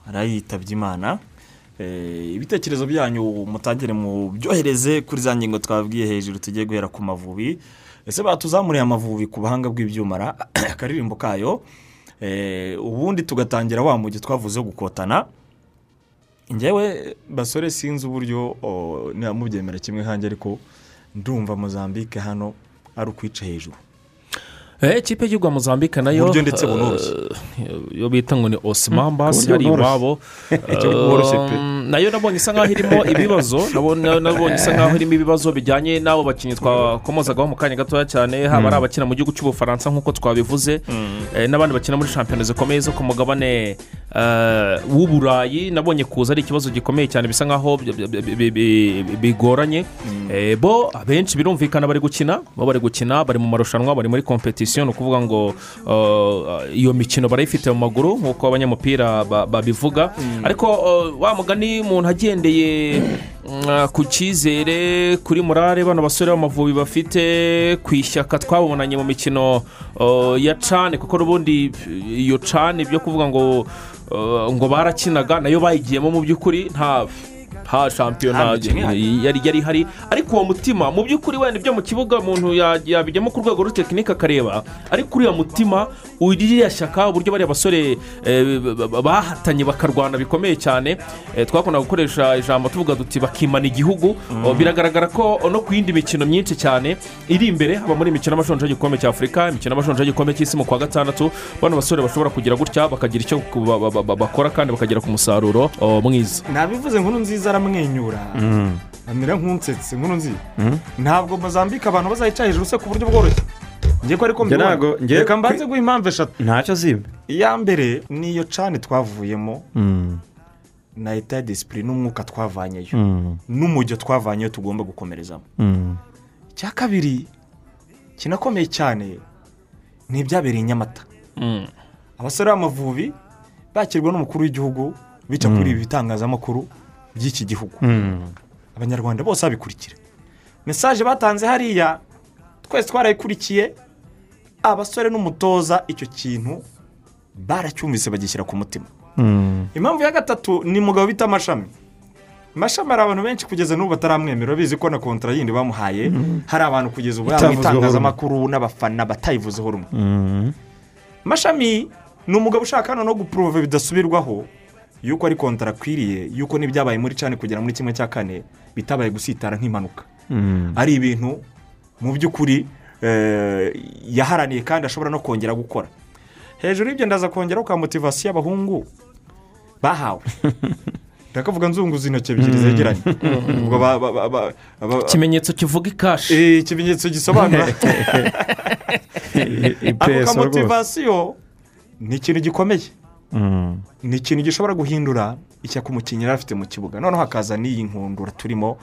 Arayitabye imana. Eh, ibitekerezo byanyu mutangire mu byohereze kuri za ngingo twabwiye hejuru tugiye guhera ku mavubi. Ese batuzamuriye amavubi ku buhanga bw'ibyuma akaririmbo kayo? Eh, ubundi tugatangira wa mujyi twavuze gukotana? Ngewe basore sinzi uburyo o, niba mubyemera kimwe nkanjye ariko ndumva mozambique hano ari ukwica hejuru. Eh, ikipe y'igihugu ya mozambique na yo Uburyo ndetse bunoroshye. eh, yo bita ngo ni osimambasi Uburyo hari iwabo. Um, na yo nabonye isa nkaho irimo ibibazo nabonye isa nkaho irimo ibibazo bijyanye n'abo bakinnyi twakomozagaho mu kanya gatoya cyane haba ari abakina mu gihugu cy'ubufaransa nk'uko twabivuze eh, n'abandi bakina muri shampiyona zikomeye zo ku mugabane eh, w'uburayi nabonye kuza ari ikibazo gikomeye cyane bisa nkaho bi- bi- bi- bi- bigoranye. Eh, bo abenshi birumvikana bari gukina bo bari gukina bari mu marushanwa bari muri kompetisiyo ni ukuvuga ngo uh, iyo mikino barayifite mu maguru nk'uko abanyamupira ba- babivuga. Ariko uh, wa mugani umuntu agendeye ku cyizere kuri morale bano basore b'amavubi bafite ku ishyaka twabonanye mu mikino uh, ya cane. Kuko n'ubundi iyo cane byo kuvuga ngo uh, ngo barakinaga na yo bayigiyemo mu by'ukuri nta nta shampiyona yari yari ihari ariko uwo mutima mu by'ukuri wenda ibyo mu kibuga umuntu ya- yabijyamo ku rwego rw'itekinike akareba ariko uriya mutima uriya shyaka uburyo bariya basore eh, ba- ba- bahatanye bakarwana bikomeye cyane. Eh, twakunda gukoresha ijambo tuvuga duti bakimana igihugu. Oh, biragaragara ko no ku yindi mikino myinshi cyane iri imbere haba muri imikino y'amashonje y'igikombe cya afurika imikino y'amashonje y'igikombe cy'isi mu kwa gatandatu bano basore bashobora kugira gutya bakagira icyo bakora kandi bakagera ku musaruro oh, mwiza. Nabivuze nkuru nziza aramwenyura amera nk'unsetse nkuru nziza ntabwo mozambique abantu bazayica hejuru se ku buryo bworoshye? Ngiye ko ariko mbibona. reka mbanze guha impamvu eshatu. Ntacyo ziba iya mbere niyo cani twavuyemo. Na eta disipurine n'umwuka twavanyeyo n'umujyo twavanyeyo tugomba gukomerezamo. Icya kabiri kinakomeye cyane ni ibyabereye i nyamata. Mm. abasore b'amavubi bakirwa n'umukuru w'igihugu bica kuri ibi bitangazamakuru. By'iki gihugu. Abanyarwanda bose babikurikira. Mesaje batanze hariya twese twarayikurikiye abasore n'umutoza icyo kintu baracyumvise bagishyira ku mutima. Impamvu ya gatatu ni umugabo bita amashami amashami hari abantu benshi kugeza n'ubu bataramwemera bizi ko na kontara yindi bamuhaye hari abantu kugeza ubu yaba itangazamakuru n'abafana batayivuzeho rumwe. Mashami ni umugabo ushaka hano no gupuruva bidasubirwaho yuko ari kontara akwiriye yuko n'ibyabaye muri cani kugera muri kimwe cya kane bitabaye gusitara nk'impanuka. Ari ibintu mu by'ukuri eh, yaharaniye kandi ashobora no kongera gukora. Hejuru y'ibyo ndaza kongeraho ka motivasiyo y'abahungu bahawe. Ndakavuga nzunguza intoki ebyiri zegeranye. Ubwo ba- ba- ba- ba- ba- ikimenyetso kivuga ikashi Eh, ikimenyetso gisobanura. Ako ipeso rwose. kamotivasiyo ni ikintu gikomeye. Ni ikintu gishobora guhindura ishyaka umukinnyi yari afite mu kibuga. Noneho hakaza n'iyi nkundura turimo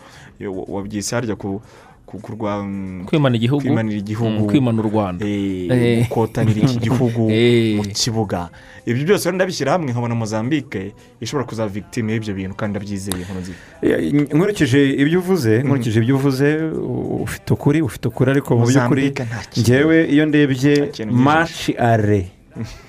wabyise harya ku kurwa kwimana igihugu? kwimanira igihugu. Mm, kwimana u rwanda. Eh, Eh. gukotanira iki gihugu Eh. mu kibuga. Ibyo byose rero ndabishyira hamwe nkabona mozambique ishobora kuzaba victime y'ibyo bintu kandi ndabyizeye nkurikije ibyo uvuze nkurikije ibyo uvuze ufite ukuri ufite ukuri ariko mu by'ukuri ngewe iyo ndebye maci are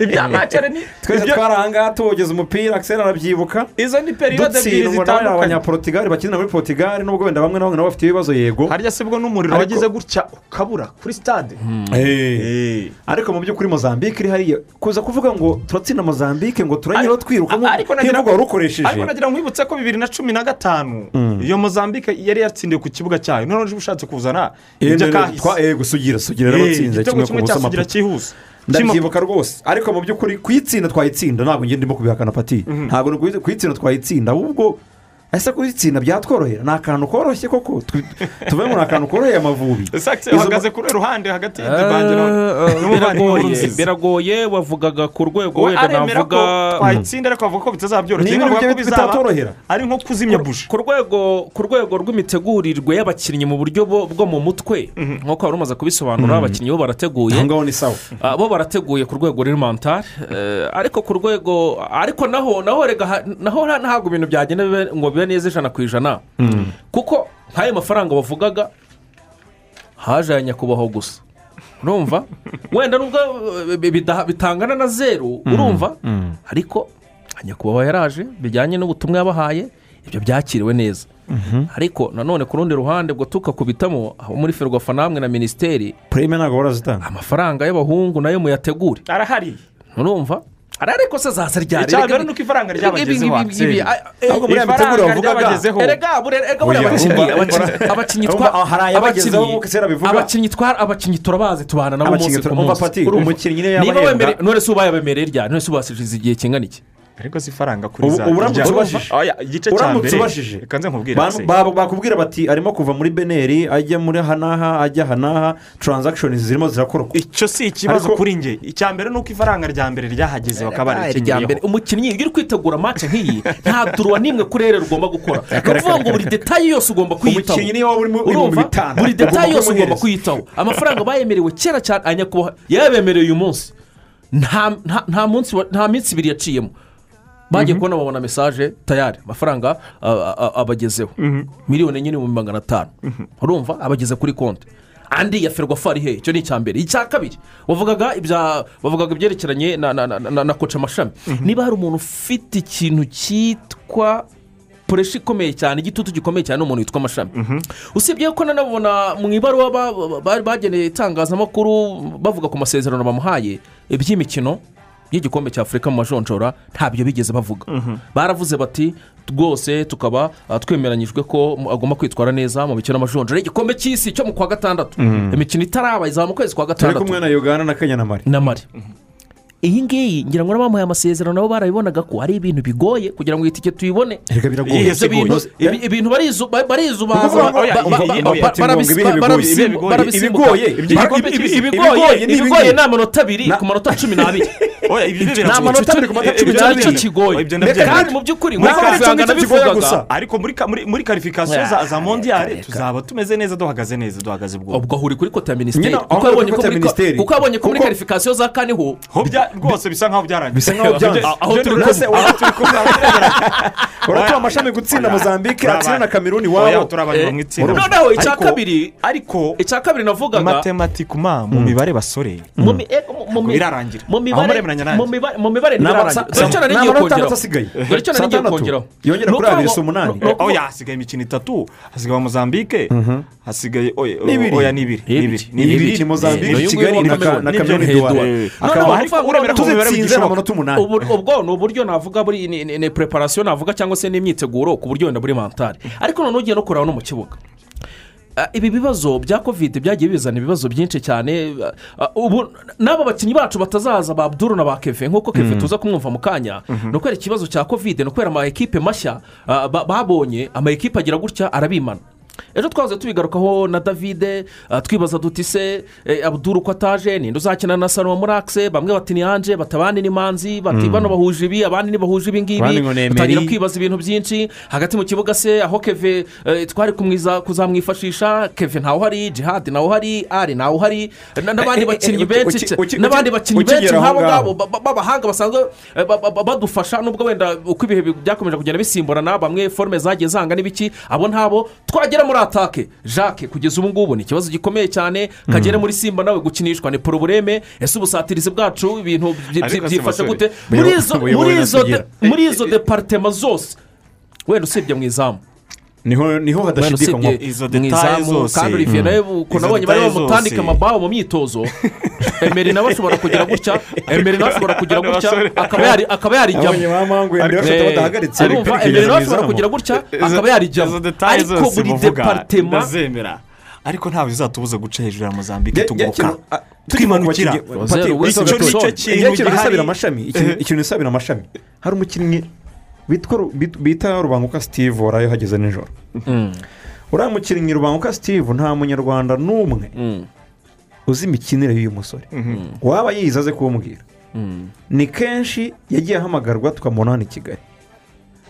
ibya macere ni? Twese twari ahangaha tuwogeza umupira akiseri arabyibuka izo ni periyode ebyiri zitandukanye abanyaportugali bakinira muri portugal. Nubwo wenda bamwe na bamwe nabo bafite ibibazo yego harya se bwo n'umuriro wagize gutya ukabura kuri stade Eh. ariko mu by'ukuri mozambique? Iri hariya kuza kuvuga ngo turatsinda mozambique ngo turanyura twiruka A- ariko nagira nk'imvugo wari ukoresheje ariko nagira ngo nkwibutse ko bibiri na cumi na gatanu. Iyo mozambique yari yatsindiwe ku kibuga cyayo. Noneho uje ushatse kuzana ibyo kahise yego sugira sugira rero Eh, batsinze igitego kimwe ku cyihuse ndabyibuka rwose. Ariko mu by'ukuri kuyitsinda twayitsinda ntabwo ngenda ndimo kubihakana pati. Ntabwo ni ukuyi- kuyitsinda twayitsinda ahubwo ese kuyitsinda byatworohera. Ni akantu koroshye koko? Tu- tuve ngo ni akantu koroheye amavubi. Uhagaze kuri ruhande hagati n'umuvandimwe biragoye. w'uruzizi biragoye wavugaga ku rwego we wenda navuga twayitsinda ariko avuga ko bitazabyoroshye bitatorohera. ari nko kuzimya buji. Ku rwego ku rwego rw'imitegurirwe y'abakinnyi mu buryo bwo mu mutwe nk'uko wari umaze kubisobanura abakinnyi bo barateguye. Ah, bo barateguye ku rwego rw'irimentari ariko ku rwego ariko naho naho rega naho nta- ntabwo ibintu byagenda ngo bibe neza ijana ku ijana. Kuko nk'ayo mafaranga bavugaga haje aya nyakubahwa gusa. Urumva? Wenda nubwo eh, bitangana na zeru urumva? Ariko nyakubahwa yaraje bijyanye n'ubutumwa yabahaye ibyo byakiriwe neza. Ariko nanone ku rundi ruhande ubwo tukakubitamo aho muri ferwafa namwe na minisiteri purime ntabwo barazitanga amafaranga y'abahungu na yo muyategure. Arahari. Urumva? Ari ariko se zaza ryari icya mbere ni uko ifaranga ryabagezeho ahubwo muri aya miteguro bavugaga erega abakinnyi abakinnyi umva. abakinnyi hari turabazi tubana nabo umunsi ku munsi. Urumva? umukinnyi niba wemere none se ubaye abemereye ryari none se ubasize igihe kingana iki? Ariko si ifaranga kuri za igice cya uramutse mbere ubajije. reka nze nkubwire bakubwira bati arimo kuva muri beneri ajya muri aha n'aha ajya aha n'aha taranzakishoni zirimo zirakorwa. Icyo si ikibazo kuri njye. Icya mbere ni uko ifaranga rya mbere ryahageze bakaba irya mbere. Barikenyeyeho umukinnyi iyo uri kwitegura match nk'iyi nta duruwa n'imwe kuri rero ugomba gukora. Ni ukuvuga ngo buri detaye yose ugomba kuyitaho. umukinnyi niyo waba urimo ibihumbi urumva? bitanu buri detaye yose ugomba kuyitaho. Amafaranga bayemerewe kera cyane nyakubahwa yabemereye uyu munsi. Nta nta- nta munsi wa- nta minsi ibiri yaciyemo. Bagiye kubona babona mesaje tayari. Amafaranga abagezeho. Miliyoni enye n'ibihumbi magana atanu. Urumva? Abageze kuri konti. Andi ya ferwafa ari hehe icyo ni icya mbere. Icya kabiri bavugaga ibyerekeranye na koca amashami. Niba hari umuntu ufite ikintu cyitwa puresha ikomeye cyane igitutu gikomeye cyane ni umuntu witwa amashami. Usibye ko nanabona mu ibaruwa bageneye itangazamakuru bavuga ku masezerano bamuhaye iby'imikino y'igikombe cya afurika mu majonjora ntabyo bigeze bavuga. Baravuze bati rwose tukaba ah, twemeranyijwe ko agomba kwitwara neza mu mikino y'amajonjora igikombe cy'isi cyo mu kwa gatandatu. Imikino itaraba izaba mu kwezi kwa turi gatandatu kumwe na uganda na kenya na mari na mari iyi ngiyi ngira ngo n'abamuhaye amasezerano nabo barabibonaga ko ari ibintu bigoye kugira ngo iyi tike tuyibone ibintu barizu- ba- barizubaza barabisimbuka. ibigoye, Ibi- ibigoye, ibi- ibigoye, ibigoye ni amanota abiri ku manota cumi n'abiri. ni amanota abiri ku manota cumi n'abiri kigoye kandi mu by'ukuri kigoye nabivugaga gusa. ariko muri ka- muri muri karifikasiyo za mondiyare tuzaba tumeze neza duhagaze neza duhagaze bwoko ubwo ahuri kuri kote ya minisiteri kuko kuri ko muri muri karifikasiyo za kaniho ho rwose bisa nkaho byarangiye bisa nkaho byanze aho turi kumwe. uratuye amashami gutsinda mozambique atsinda na kameruni iwabo Eh, noneho icya kabiri ariko icya kabiri navugaga matematikuma mu mibare basore birarangira. mu mibare muremeranya nanjye. mu mibare mu mibare Ni ama- ntibirarangira sa- dore icyo nari ni ngiye amanota kongeraho dore icyo ngiye Atandatu. kongeraho Yongera Ni kuri abiri si umunani. ni oya hasigaye imikino itatu hasigaye mozambique hasigaye oya n'ibiri ibiri ni mozambique Uyu nguyu kigali na na duware Eh, akaba uremera noneho tuzitsinze amanota umunani ubwo ni uburyo navuga buri ni- ni ni preparation navuga cyangwa se n'imyiteguro ku buryo wenda buri mantari ariko noneho ugiye no kureba no mu kibuga Ah, ibi bibazo bya kovide byagiye bizana ibibazo byinshi cyane. Ah, ubu n'aba bakinnyi bacu batazaza ba abduru na ba keve nk'uko keve tuza kumwumva mu kanya. Ni ukubera ikibazo cya kovide ni ukubera ama ekipe mashya ba- babonye ama ekipe agira gutya arabimana. Ejo twaze tubigarukaho na davide ah, twibaza duti se eh, abduru ko ataje ninde uzakina na salo muri akise bamwe bati ni anje ni manzi bati bano bahuje ibi abandi ntibahuje ibi ngibi. Batangira kwibaza ibintu byinshi. Hagati mu kibuga se aho keve eh, twari kumwiza kuzamwifashisha keve ntawe uhari jihadi ntawe uhari ari ntawe uhari na- n'abandi bakinnyi benshi n'abandi bakinnyi benshi nk'abo ngabo ba- ba- b'abahanga basanzwe eh, ba- ba- ba- badufasha nubwo wenda uko ibihe bi- byakomeje kugenda bisimburana bamwe forume zagiye zanga n'ibiki abo ntabo twagera muri atake jacques kugeza ubu ngubu ni ikibazo gikomeye cyane. Kagere muri simba nawe gukinishwa ni porobureme ese ubusatirizi bwacu ibintu byifashe gute? Muri izo deparitema zose. Wenda usibye mu izamu. Ni ho hadashidikanywa Izo detaye zose. kandi olivier nawe ukuntu abonye bari bamutandika amabaho mu myitozo emeri nawe ashobora kugira gutya emeri nawe ashobora kugira gutya akaba yari- akaba yarijyamo Eh, emeri nawe ashobora kugira gutya akaba yarijyamo ariko buri deparitema ariko ntawe bizatubuza guca hejuru ya mozambique tuguruka ah, twimanukira Johnson. ni cyo kintu gisabira gihari. amashami hari umukinnyi bita rubanguka steve waraye hageze nijoro. Uriya mukinnyi rubanguka steve nta munyarwanda n'umwe uzi imikinire y'uyu musore. Waba yize aze kuwumbwira ni kenshi yagiye ahamagarwa tukamubona hano i kigali.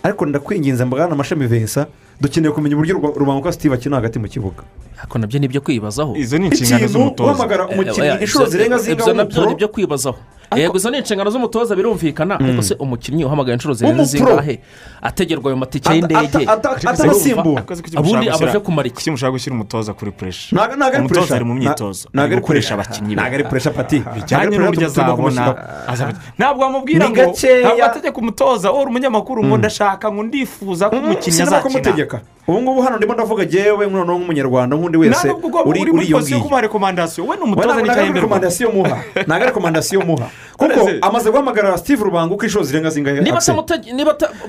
Ariko ndakwinginze mbwana amashami vesa dukeneye kumenya uburyo Ruba- rubanguka steve akina hagati mu kibuga. Ariko na byo ni ibyo kwibazaho. Izo ni inshingano z'umutoza. guhamagara Eh, umukinnyi oya, inshuro zirenga na byo ni ibyo kwibazaho. Yego izo ni inshingano z'umutoza birumvikana. Ariko se umukinnyi uhamagaye inshuro zirenze zingahe? Ategerwa ayo matike y'indege. Ata- ata- atanasimbuwe. Akoze kuki Ubundi abaje gushyira- kumara iki? mushaka gushyira umutoza kuri puresha umutoza ari mu myitozo. ntabwo ari gukoresha abakinnyi be. Ntabwo ari puresha pati. Bijyanye n'uburyo azabona ntabwo wamubwira ngo ntabwo ategeka umutoza wowe uri umunyamakuru ngo ndashaka ngo ndifuza ko umukinnyi sinaba azakina. Ubu ngubu hano ndimo ndavuga jyewe noneho nk'umunyarwanda nk'undi wese uri uri uri muri iyo ngiyo ntabwo ari rekomandasiyo muha. Ntabwo ari rekomandasiyo muha. Kuko amaze guhamagara steve rubango uko inshuro zirenga zingahe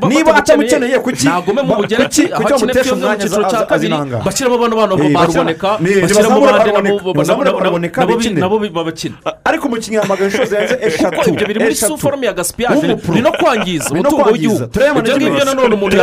niba atamukeneye, kuki- kuki- mu umwanya azinanga? bashyiramo bano bana baruboneka bashyira- bashyiramo ntibazamure bande nabo baraboneka, nabo- babakina ariko umukinnyi yahamagaye inshuro zirenze eshatu kuko ibyo biri muri suforume ya gasipiyaje ni no kwangiza. Umutungo w'igihugu. Turebe ibyo ngibyo nanone umuntu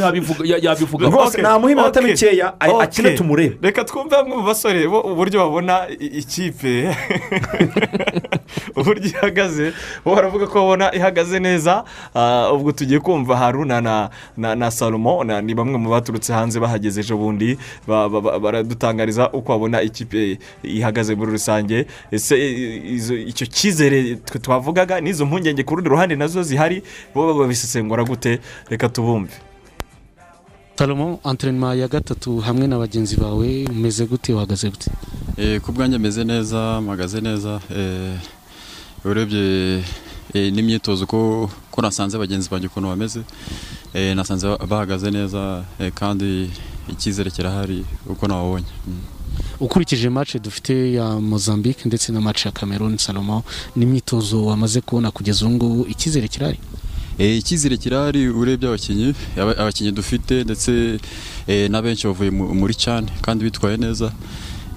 yabivuga- yabivugaho rwose namuha iminota mikeya akine tumurebe reka twumve bamwe mu basore bo uburyo babona ikipe. Uburyo ihagaze. Bo baravuga ko babona ihagaze neza. Ah, ubwo tugiye kumva haruna na na na salomo. Na- ni bamwe mu baturutse hanze bahageze ejo bundi ba- ba- ba- baradutangariza uko babona ikipe ihagaze muri rusange. Ese icyo cyizere twavugaga n'izo mpungenge ku rundi ruhande na zo zihari bo babisesengura gute? Reka tubumve. Salomo anterinoma ya gatatu hamwe na bagenzi bawe umeze gute uhagaze gute? Eh, ku bwanjye meze neza mpagaze neza eh, urebye eh, n'imyitozo ko nasanze bagenzi banjye ukuntu bameze nasanze ba- bahagaze neza kandi icyizere kirahari uko nababonye Mm. ukurikije match dufite ya mozambique ndetse na match ya cameroon salomo n'imyitozo wamaze kubona kugeza ubu ngubu icyizere kirahari? Icyizere kirahari urebye abakinnyi aba- abakinnyi dufite ndetse eh, na benshi bavuye mu- muri cani kandi bitwaye neza.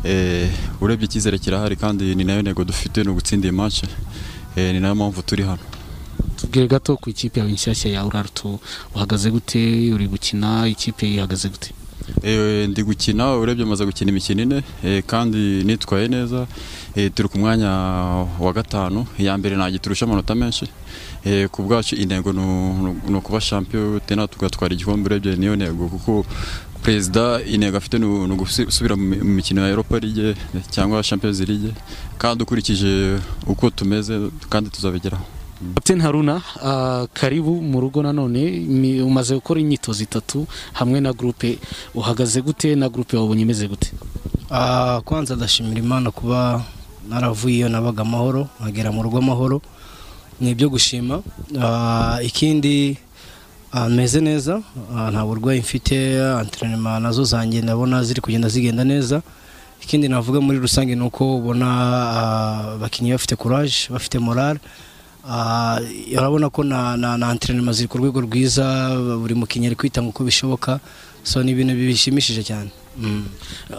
Eh, urebye icyizere kirahari kandi ni na yo ntego dufite ni ugutsinda iyi match. Eh, ni na yo mpamvu turi hano. Tubwire gato ku ikipe yawe nshyashya ya urarutu uhagaze gute? Uri gukina? Ikipe ihagaze gute? Eh, ndi gukina urebye maze gukina imikino ine. Eh, kandi nitwaye neza. Eh, turi ku mwanya wa gatanu. Iya mbere ntabwo turusha amanota menshi. Eh, ku bwacu intego ni ukuba champion tena tugatwara igikombe urebye niyo ntego. Kuko perezida intego afite ni ugusubira mu mi- mu mikino ya europa league cyangwa champions league. Kandi ukurikije uko tumeze kandi tuzabigeraho. Captain haruna ah, karibu mu rugo nanone mi- umaze gukora imyitozo itatu hamwe na gurupe uhagaze gute na gurupe wabonye imeze gute? Ah, kwanza ndashimira imana kuba naravuye iyo nabaga amahoro nkagera mu rugo amahoro. Ni ibyo gushima. Ah, ikindi ah, meze neza. Ah, nta burwayi mfite. Anterinoma na zo zanjye ndabona ziri kugenda zigenda neza. Ikindi navuga muri rusange ni uko ubona abakinnyi bafite courage bafite morale urabona ko na na anterinoma ziri ku rwego rwiza. Buri mukinnyi ari kwitanga uko bishoboka. So ni ibintu bishimishije cyane.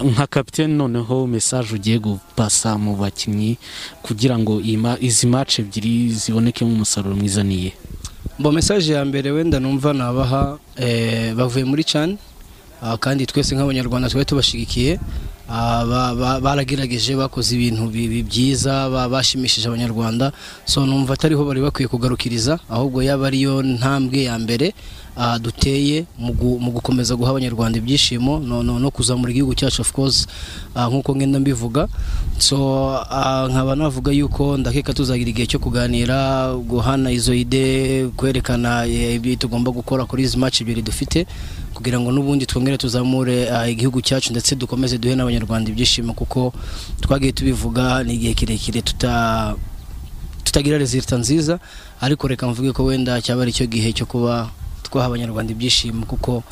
Nka kapitene noneho mesaje ugiye gupasa mu bakinnyi kugira ngo izi match ebyiri zibonekemo umusaruro mwiza niye Bo mesaje ya mbere wenda numva nabaha eh, bavuye muri cani ah, kandi twese nk'abanyarwanda twari tubashigikiye ah, ba- ba- baragerageje bakoze ibintu bi- bi- byiza ba- bashimishije abanyarwanda. So numva atariho bari bakwiye kugarukiriza ahubwo yaba ariyo ntambwe ya mbere. Duteye mu gu- mu gukomeza guha abanyarwanda ibyishimo no, kuzamura igihugu cyacu of course. Ah, nk'uko ngenda mbivuga. So ah, nkaba navuga yuko ndakeka tuzagira igihe cyo kuganira guhana izo ide kwerekana eh, ibyo tugomba gukora kuri izi match ebyiri dufite kugira ngo n'ubundi twongere tuzamure ah, igihugu cyacu ndetse dukomeze duhe n'abanyarwanda ibyishimo kuko twagiye tubivuga ni igihe kirekire tuta tutagira rezilita nziza. Ariko reka mvuge ko wenda cyaba ari cyo gihe cyo kuba twaha abanyarwanda ibyishimo kuko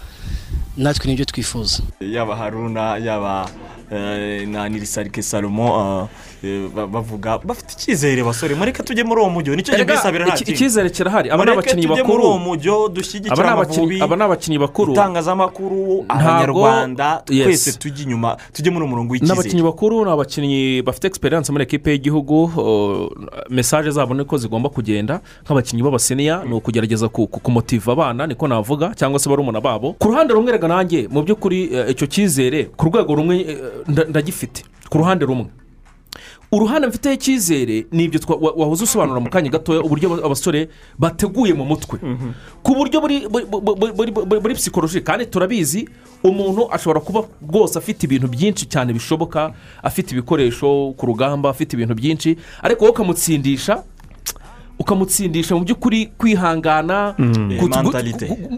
natwe ni byo twifuza. Yaba haruna yaba eh, na nirisarike salomo eh, ba- bavuga bafite icyizere basore mureke tujye muri uwo mujyo ni cyo bisabira nta kindi icyizere kirahari? Aba ni mureke abakinnyi tujye muri uwo bakuru mujyo aba ni abakinnyi amavubi aba ni abakinnyi bakuru. itangazamakuru abanyarwanda Yes. twese tujye inyuma tujye muri uwo murongo ni abakinnyi w'icyizere bakuru ni abakinnyi bafite egisperiyanse muri ekipe y'igihugu mesaje zabo niko zigomba kugenda nk'abakinnyi b'abaseniya ni ukugerageza ku- ku- kumotiva abana niko navuga cyangwa se barumuna babo. Ku ruhande rumwe rega nanjye mu by'ukuri eh, icyo cyizere ku rwego rumwe eh, nda- ndagifite ku ruhande rumwe. Uruhande mfiteho icyizere ni ibyo wahoze usobanura mu kanya gatoya uburyo aba- abasore bateguye mu mutwe. Ku buryo buri psikoloji kandi turabizi umuntu ashobora kuba rwose afite ibintu byinshi cyane bishoboka afite ibikoresho ku rugamba afite ibintu byinshi ariko wowe ukamutsindisha ukamutsindisha mu by'ukuri kwihangana Mm.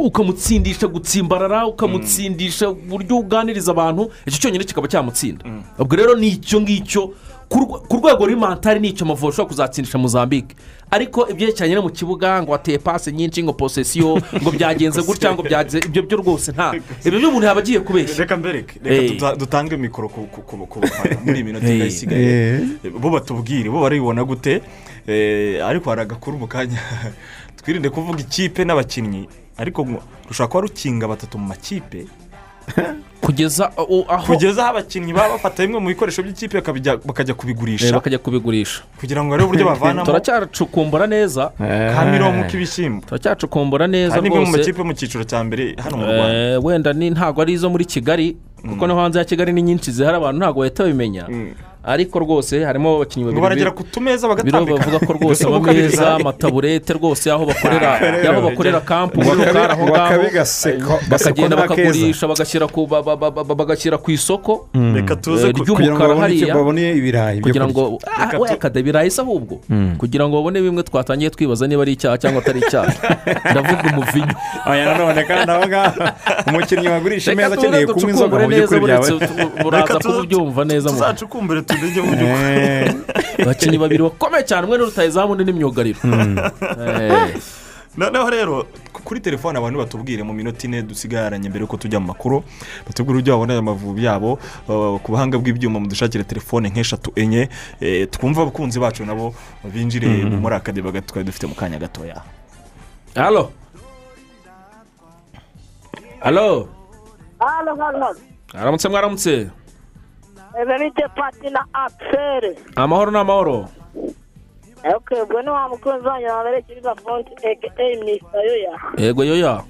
ukamutsindisha gutsimbarara ukamutsindisha uburyo uganiriza abantu icyo cyonyine kikaba cyamutsinda ubwo rero ni icyo ngicyo ku rwe- ku rwego rw'imantari ni icyo amavubi ashobora kuzatsindisha muzambike ariko ibyerekeranye no mu kibuga ngo wateye pasi nyinshi ngo posesiyo ngo byagenze gutya ngo byagenze ibyo byo rwose nta ibyo byo umuntu yaba agiye kubeshya reka mbereke reka Eh. dutange mikoro ku bafana muri iyi minota Eh. isigaye bo batubwire bo baribona gute Eh, ariko hari agakuru mu kanya. Twirinde kuvuga ikipe n'abakinnyi. Ariko rushobora kuba rukinga batatu mu makipe? Kugeza aho kugeza aho abakinnyi baba bafata bimwe mu bikoresho by'ikipe bakajya Eh, kubigurisha bakajya kubigurisha. Kugira ngo barebe uburyo bavanamo turacyacukumbura neza. Ka mirongo k'ibishyimbo turacyacukumbura neza hari n'imwe mu rwose. makipe mu cyiciro cya mbere hano mu rwanda. Eh, wenda ni ntabwo ari izo muri kigali kuko no hanze ya kigali ni nyinshi zihari abantu ntabwo bahita babimenya. Ariko rwose harimo abakinnyi babiri baragera ku tumeza bagatambika. bavuga ko rwose amameza amataburete rwose. y'aho bakorera y'aho bakorera kampu y'urukara aho ngaho. Bakagenda bakagurisha bagashyira ku ba- ba- ba- ba- bagashyira ku isoko. Reka tuze eh, ku- kugira ngo ry'umukara hariya. babone ibirayi byo kugira ngo kurya. ah, we akada ibirayi se ahubwo. Kugira ngo babone bimwe twatangiye twibaza niba ari icyaha cyangwa atari icyaha. Ndavuga umuvinyo. Aya nanone kandi aho ngaho umukinnyi wagurisha imeza akeneye kunywa inzoga mu by'ukuri byawe. Reka tuzacukumbure tumenye mu by'ukuri. Abakinnyi babiri bakomeye cyane umwe ni rutayizamu undi ni myugariro. Eh, noneho rero ku- kuri telefone abantu batubwire mu minota ine dusigaranye mbere yuko tujya mu makuru batubwire uburyo babona aya mavubi yabo uh, ku buhanga bw'ibyuma mudushakire telefone nk'eshatu enye eh, twumve abakunzi bacu nabo binjire muri akademi twari dufite mu kanya gatoya. Halo halo hano hano aramutse mwaramutse? Emerite pati na apfere amahoro ni amahoro oke ubwo ni wa mukunzi wanyu waberekeye gafonti aka misita yoya yego yoya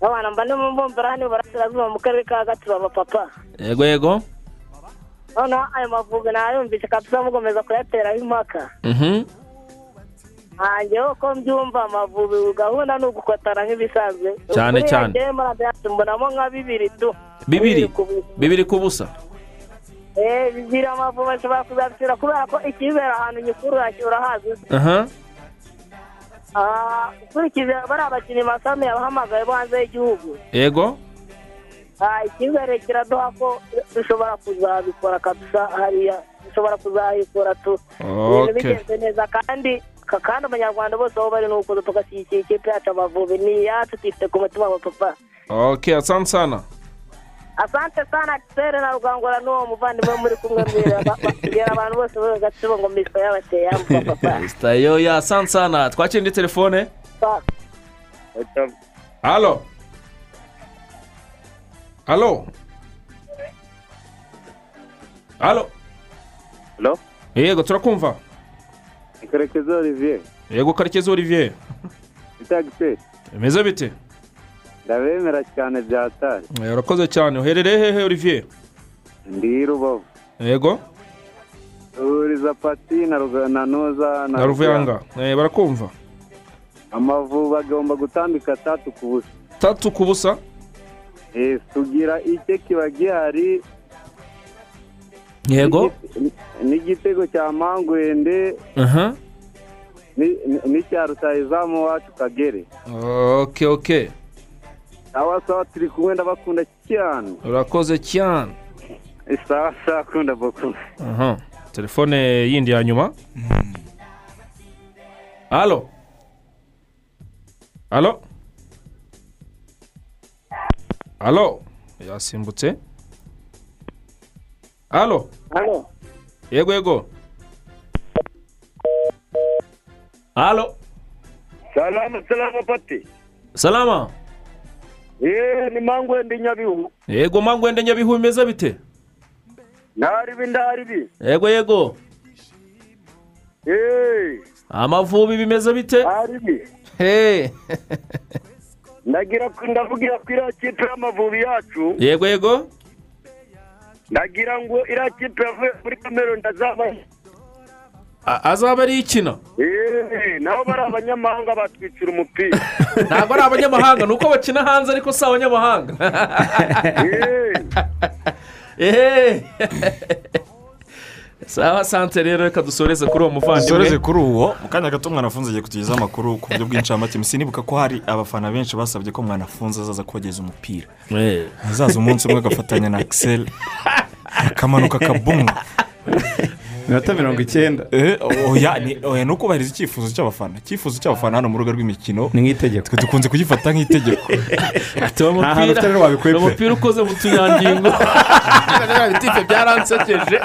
abana mba ndimo mbumvira hano iburasirazuba mu karere ka gatsibo papa. Yego yego noneho ayo mavubi nayumvise kabisa mugomeza kuyateraho impaka hanjye uko mbyumva amavubi gahunda ni ugukotana nk'ibisanzwe Cyane, cyane. mbonamo nka bibiri tu. Bibiri. Bibiri ku busa. Eh, bibiri amavubi ashobora kuzabishyira kubera ko ikibera ahantu nyikuru urahazi. Aha. Ah, ukurikije bariya bakinnyi masami yabahamagaye bo hanze y'igihugu yego. Ah, icyizere kiraduha ko dushobora kuzabikora kabisa hariya dushobora kuzabikora tu. Ibintu bigenze neza kandi ka- kandi abanyarwanda bose aho bari ni ukuza tugashyigikira ikipe yacu amavubi ni iyacu tuyifite ku mutima wa papa. Ok asante sana. Asante sana gisere na rugangura n'uwo muvandimwe muri kumwe mbwira abantu bose bo gatsibo ngo miswa yabateye yambuka papa. Mr. yoya asante sana. Twakira indi telefone halo. Halo. Halo. Halo? yego turakumva. Karekezi olivier. Yego karekezi olivier. Itagise bimeze bite? Ndabemera cyane bya tari Eh, urakoze cyane uherereye hehe olivier. Ndi rubavu yego uriza pati na noza na ruvuyanga Eh, barakumva amavubi agomba gutambika tatu ku busa tatu ku busa Eh, tugira icye kiba gihari yego N'igi- n'igitego cya mangwende ni- n'icya rutayizamu wacu kagere ok ok. Sawa sawa turi kumwe ndabakunda cyane urakoze cyane sawa sawa kunda boku aha. Telefone yindi ya nyuma. Halo? Halo? Halo? Yasimbutse halo? Hano yego yego. Halo? Salama salama pati. Salama. Yeee ni mangwende nyabihu. Yego mangwende nyabihu bimeze bite? Ndaribi ndaribi yego yego yeee amavubi bimeze bite? Ndaribi hey ndagira ndavugira ko iriya kipe y'amavubi yacu. Yego yego ndagira ngo iriya kipe yavuye muri kamero ndazaba. A- azaba ari ikina nabo bari abanyamahanga batwicira umupira. Ntabwo ari abanyamahanga ni uko bakina hanze ariko si abanyamahanga. Sawa sante rero reka dusoreze kuri uwo muvandimwe. Dusoreze kuri uwo. Mu kanya gato mwanafunze agiye kutugezaho amakuru ku buryo bw'incamake. Sinibuka ko hari abafana benshi basabye ko mwanafunze azaza kogeza umupira. Azaza umunsi umwe agafatanya na akiseri akamanuka akabunga minota mirongo icyenda. Oya ni oya ni ukubahiriza icyifuzo cy'abafana. Icyifuzo cy'abafana hano mu rubuga rw'imikino. Ni nk'itegeko. Twe dukunze kugifata nk'itegeko. Nta hantu ufite rero mupira wabikwepera. uwo mupira ukoze mu tunyangingo. Bitife byaransekeje.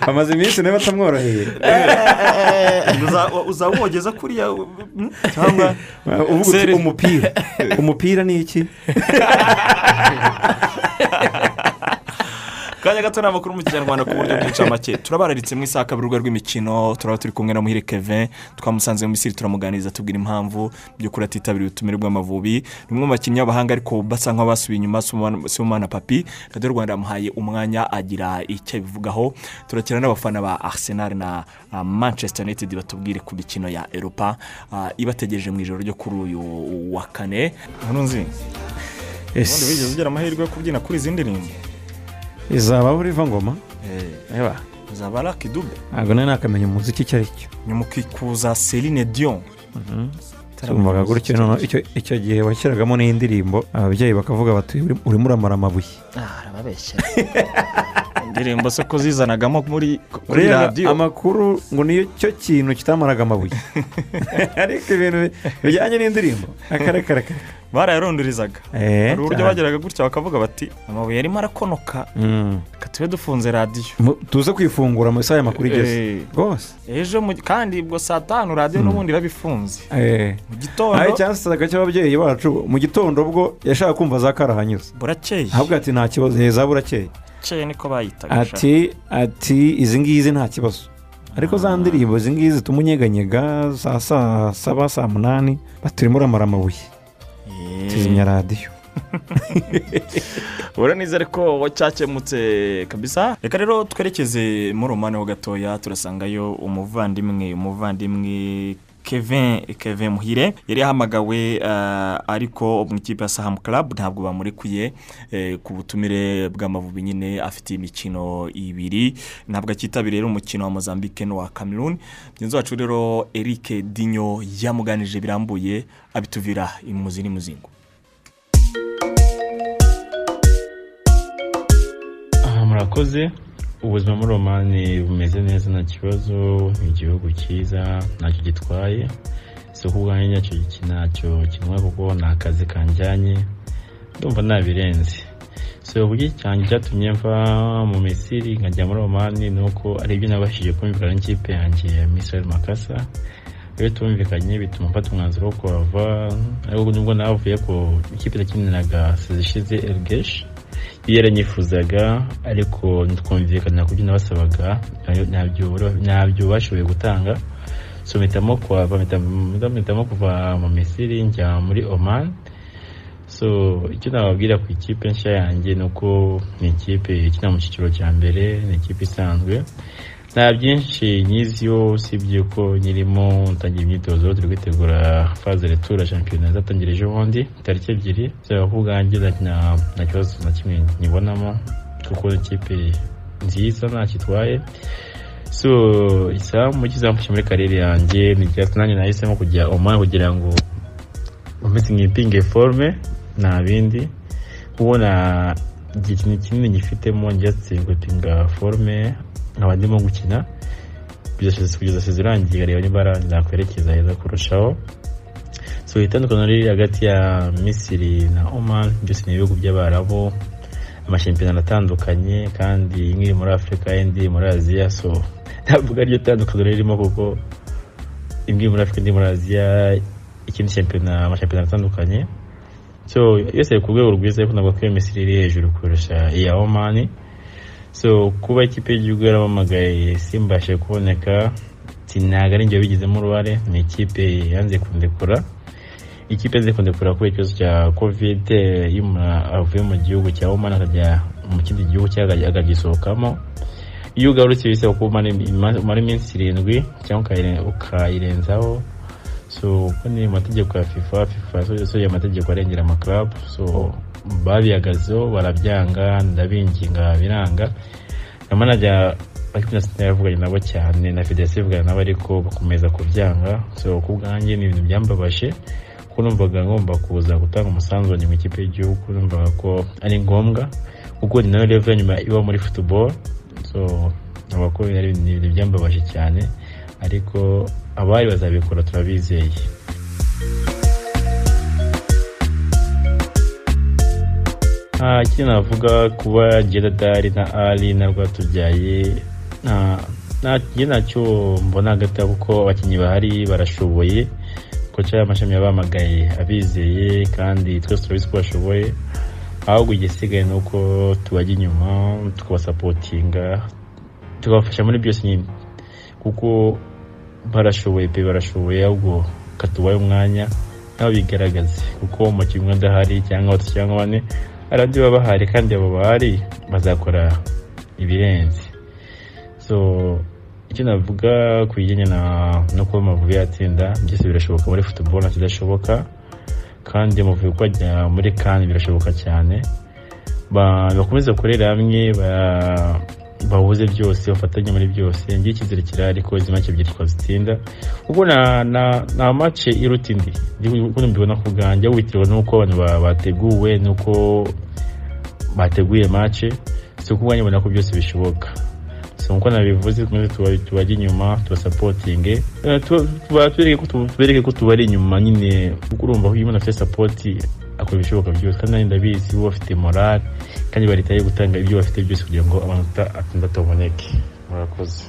Hamaze iminsi nawe batamworoheye. Uzaba wogeza kuriya mm, cyangwa umupira. Umupira ni iki? kanya gato ni amakuru mu kinyarwanda ku buryo bw'incamake turabararitse mu isaha kabiri rw'imikino turaba turi kumwe na muhire kevin twamusanze mu misiri turamuganiriza tubwira impamvu by'ukuri atitabiriye ubutumire bw'amavubi. Ni umwe mu bakinnyi b'abahanga ariko basa nk'abasubiye inyuma sibomana papi. Radiyo rwanda yamuhaye umwanya agira icyo abivugaho. Turakira n'abafana ba arsenal na manchester united batubwire ku mikino ya eropa ah, ibategereje mu ijoro ryo kuri uyu wa kane. Ubundi wigeze ugira amahirwe yo kubyina kuri izi ndirimbo? Izaba buriva ngoma? Eba. Uzaba raki dube ntabwo nari nakamenya umuziki icyo ari cyo. Nyuma ukikuza serine dion tumvaga gutyo noneho icyo- gihe washyiragamo n'iyi ndirimbo ababyeyi bakavuga bati "Uri- urimo uramara amabuye arababeshya. Indirimbo se ko zizanagamo muri radiyo amakuru ngo niyo cyo kintu kitamaraga amabuye. Ariko ibintu bijyanye n'indirimbo akarekareka barayarundurizaga Eh, hari uburyo bageraga gutya bakavuga bati amabuye arimo arakonoka. Reka tube dufunze radiyo. Tuze kwifungura mu isaha y'amakuru igeze. Eh. rwose. Ejo kandi ubwo saa tanu radiyo n'ubundi iraba ifunze Eh. mu gitondo aho icyansaga cy'ababyeyi bacu mu gitondo bwo yashaka kumva za karahanyuze burakeye ahubwo ati nta kibazo. Heza burakeye burakeye niko bayitaga ati ati izi ngizi nta kibazo. Ariko za ndirimbo izi ngizi zituma unyeganyega saa saa saba saa munani baturimo uramara amabuye tuzimya radiyo neza ariko cyakemutse kabisa? Reka rero twerekeze muri umwanya ho gatoya turasangayo umuvandimwe umuvandimwe kevin kevin muhire yari yahamagawe eh, ariko mu ikipe ya sahamu club ntabwo bamurekuye eh, ku butumire bw'amavubi nyine afite imikino ibiri. Ntabwo akitabiriye umukino wa mozambique n'uwa cameroon. Mugenzi wacu rero eric dinyo yamuganije birambuye abituvira imuzi n'imuzingo. Murakoze. Ubuzima muri romani bumeze neza nta kibazo igihugu cyiza ntacyo gitwaye. Si ubwanjye ntacyo ntacyo kinwa kuko ni akazi kanjyanye ndumva nabirenze. So uburyo cyanjye cyatumye mva mu misiri nkajya muri romani ni uko ari ibyo nabashije kumvikana n'ikipe yanjye ya misiri makasa. Iyo tumvikanye bituma mfata umwanzuro wo kuhava ariko nubwo navuye ku ikipe nakiniraga sezishize erigeshi yaranyifuzaga ariko ntitwumvikana ku byo nabasabaga. Ntabyo- bashoboye gutanga. So mpitamo mpita- mpitamo kuva mu misiri njya muri oman. So icyo nababwira ku ikipe nshya yanjye ni uko ni ikipe ikina mu cyiciro cya mbere ni ikipe isanzwe. Nta byinshi nyiziho usibye ko nyirimo ntangira imyitozo turi kwitegura faze retura shampiyona izatangira ejo bundi tariki ebyiri zaba ku bwanjye nta kibazo na kimwe nyibonamo kuko ikipe nziza ntacyo itwaye so izamu kizamfasha muri karere yanjye ni icyatsi nanjye nahisemo kujya omani kugira ngo nkomeze nkipinge forume nta bindi. Kubona igihe kinini ngifitemo njyatse gupinga forume nkaba ndimo gukina kugeza sezi irangiye reba niba nakwerekeza heza kurushaho. So itandukano riri hagati ya misiri na oman byose ni ibihugu by'abarabu. Amashampiyona atandukanye kandi imwe iri muri afurika indi muri aziya. So ntabwo ari ryo tandukaniro ririmo kuko imwe muri afurika indi muri aziya ikindi shampiyona amashampiyona atandukanye so yose ku rwego rwiza ariko ntabwo ko iyo misiri iri hejuru kurusha iya omani so kuba ikipe y'igihugu yaramamagaye simbashe kuboneka ntabwo ari njye wabigizemo uruhare ni ikipe yanze kundekura. Ikipe yanze kundekura kubera ikibazo cya kovide iyo umuntu avuye mu gihugu cya omani akajya mu kindi gihugu akagisohokamo iyo ugarutse bisaba ko umara iminsi irindwi cyangwa ukayire- ukayirenzaho so uko ni amategeko ya fifa fifa so- so ayo mategeko arengera amakarabu so babihagazeho barabyanga ndabinginga biranga. Na bakinnyi yavuganye nabo cyane na federasiyo ivugana nabo ariko bakomeza kubyanga. So ku bwanjye ni ibintu byambabaje kuko numvaga ngomba kuza gutanga umusanzu wanjye mu ikipe y'igihugu numvaga ko ari ngombwa kuko ni na yo ya nyuma iba muri football. So numva ko ari ibintu byambabaje cyane ariko abari bazabikora turabizeye. Ikindi navuga kuba jedadari na ali na rwatubyaye nta nta ntacyo mbona hagati yabo kuko abakinnyi bahari barashoboye. Koca y'amashami yabahamagaye abizeye kandi twese turabizi ko bashoboye. Ahubwo igisigaye ni uko tubajya inyuma tukabasapotinga tukabafasha muri byose nyine. Kuko barashoboye pe barashoboye ahubwo katubaye umwanya nabo bigaragaze kuko umukinnyi umwe adahari cyangwa batatu cyangwa bane hari baba bahari kandi abo bahari bazakora ibirenze. So icyo navuga ku bijyanye na no kuba amavubi yatsinda byose birashoboka muri football nta kidashoboka kandi amavubi ko ajya muri kandi birashoboka cyane. Ba- bakomeze bakorere hamwe ba- bahuze byose bafatanye muri byose ngiye icyizere kirahari ko izi make ebyiri twazitsinda. Kuko na mace iruta indi uko mbibona ku bwanjye witiwe n'uko abantu ba- bateguwe n'uko bateguye mace si uko ubwanjye mbona ko byose bishoboka. So nk'uko nabivuze tumaze tubajya inyuma tubasapotinge Eh, tubereke ko tubari inyuma nyine urumva ko iyo umuntu afite sapoti akora ibishoboka byose kandi nanjye ndabizi bo bafite morale kandi baritaye gutanga ibyo bafite byose kugira ngo amanota atandatu aboneke murakoze.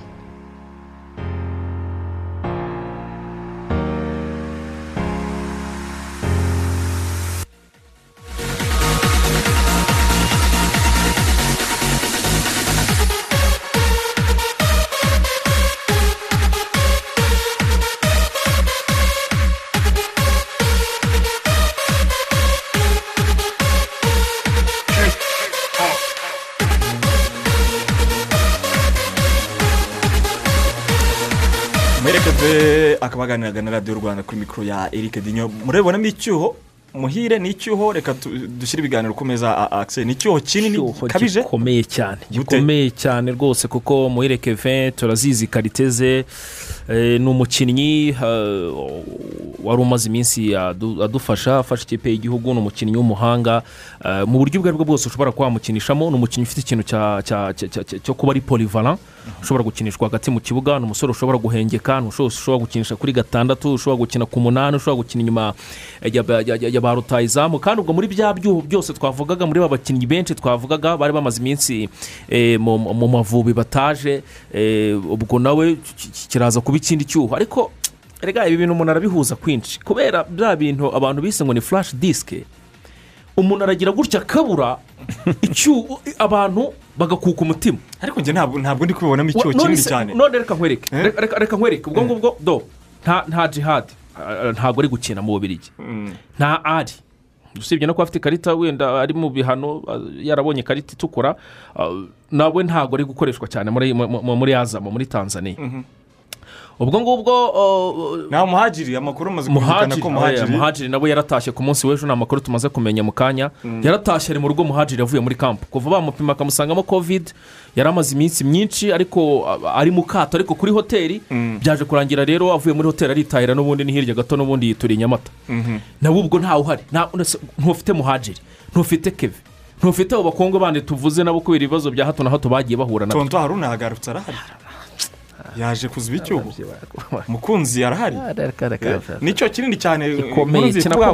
Muherekeze akaba aganiraga na radiyo rwanda kuri mikoro ya eric dinyo. Murebonamo icyuho muhire ni icyuho reka dushyire ibiganiro ku meza akise ni icyuho kinini kabije? gikomeye cyane gikomeye cyane rwose kuko muhire kevin turazizi karite ze eh, ni umukinnyi eh, wari umaze iminsi adu- adufasha afasha ikipe y'igihugu ni umukinnyi w'umuhanga. Eh, mu buryo ubwo ari bwo bwose ushobora kuba wamukinishamo ni umukinnyi ufite ikintu cyo kuba ari polivalent ushobora gukinishwa hagati mu kibuga ni umusore ushobora guhengeka ushobora gukinisha kuri gatandatu ushobora gukina ku munani ushobora gukina inyuma ya ba- rutayizamu kandi ubwo muri bya byuho byose twavugaga muri ba bakinnyi benshi twavugaga bari bamaze iminsi eh, mu mavubi bataje eh, ubwo nawe ki- ki- kiraza kuba ikindi cyuho. Ariko rega ibi bintu umuntu arabihuza kwinshi. Kubera bya bintu abantu bise ngo ni flash disike umuntu aragira gutya akabura icyuho abantu bagakuka umutima. Ariko njye ntabwo ndi kubibonamo icyuho kinini cyane. none reka nkwereke. Reka- reka nkwereke. Ubwo ngubwo do nta nta jihadi ah, ntabwo ari gukina mu bubirigi nta ari usibye no kuba afite ikarita wenda ari mu bihano yarabonye ikarita itukura nawe ntabwo ari gukoreshwa cyane muri mu- mu- muri azamo muri tanzania. Ubwo ngubwo nta muhagiri amakuru amaze kumvikana ko muhagiri muhagiri nawe yaratashye ku munsi w'ejo ni amakuru tumaze kumenya mu kanya. Yaratashye ari mu rugo muhagiri yavuye muri kampu kuva bamupima bakamusangamo kovide yari amaze iminsi myinshi ariko ari mu kato ariko kuri hoteli. Byaje kurangira rero avuye muri hoteli aritahira n'ubundi ni hirya gato n'ubundi yituriye i nyamata nawe ubwo ntawe uhari. Ntufite muhagiri ntufite keve ntufite abo bakobwa bandi tuvuze nabo kubera ibibazo bya hato na hato bagiye bahura na byo. Tonto haruna yagarutse arahari? Yaje kuziba icyuho mukunzi arahari ni cyo kinini cyane nziza ivuga-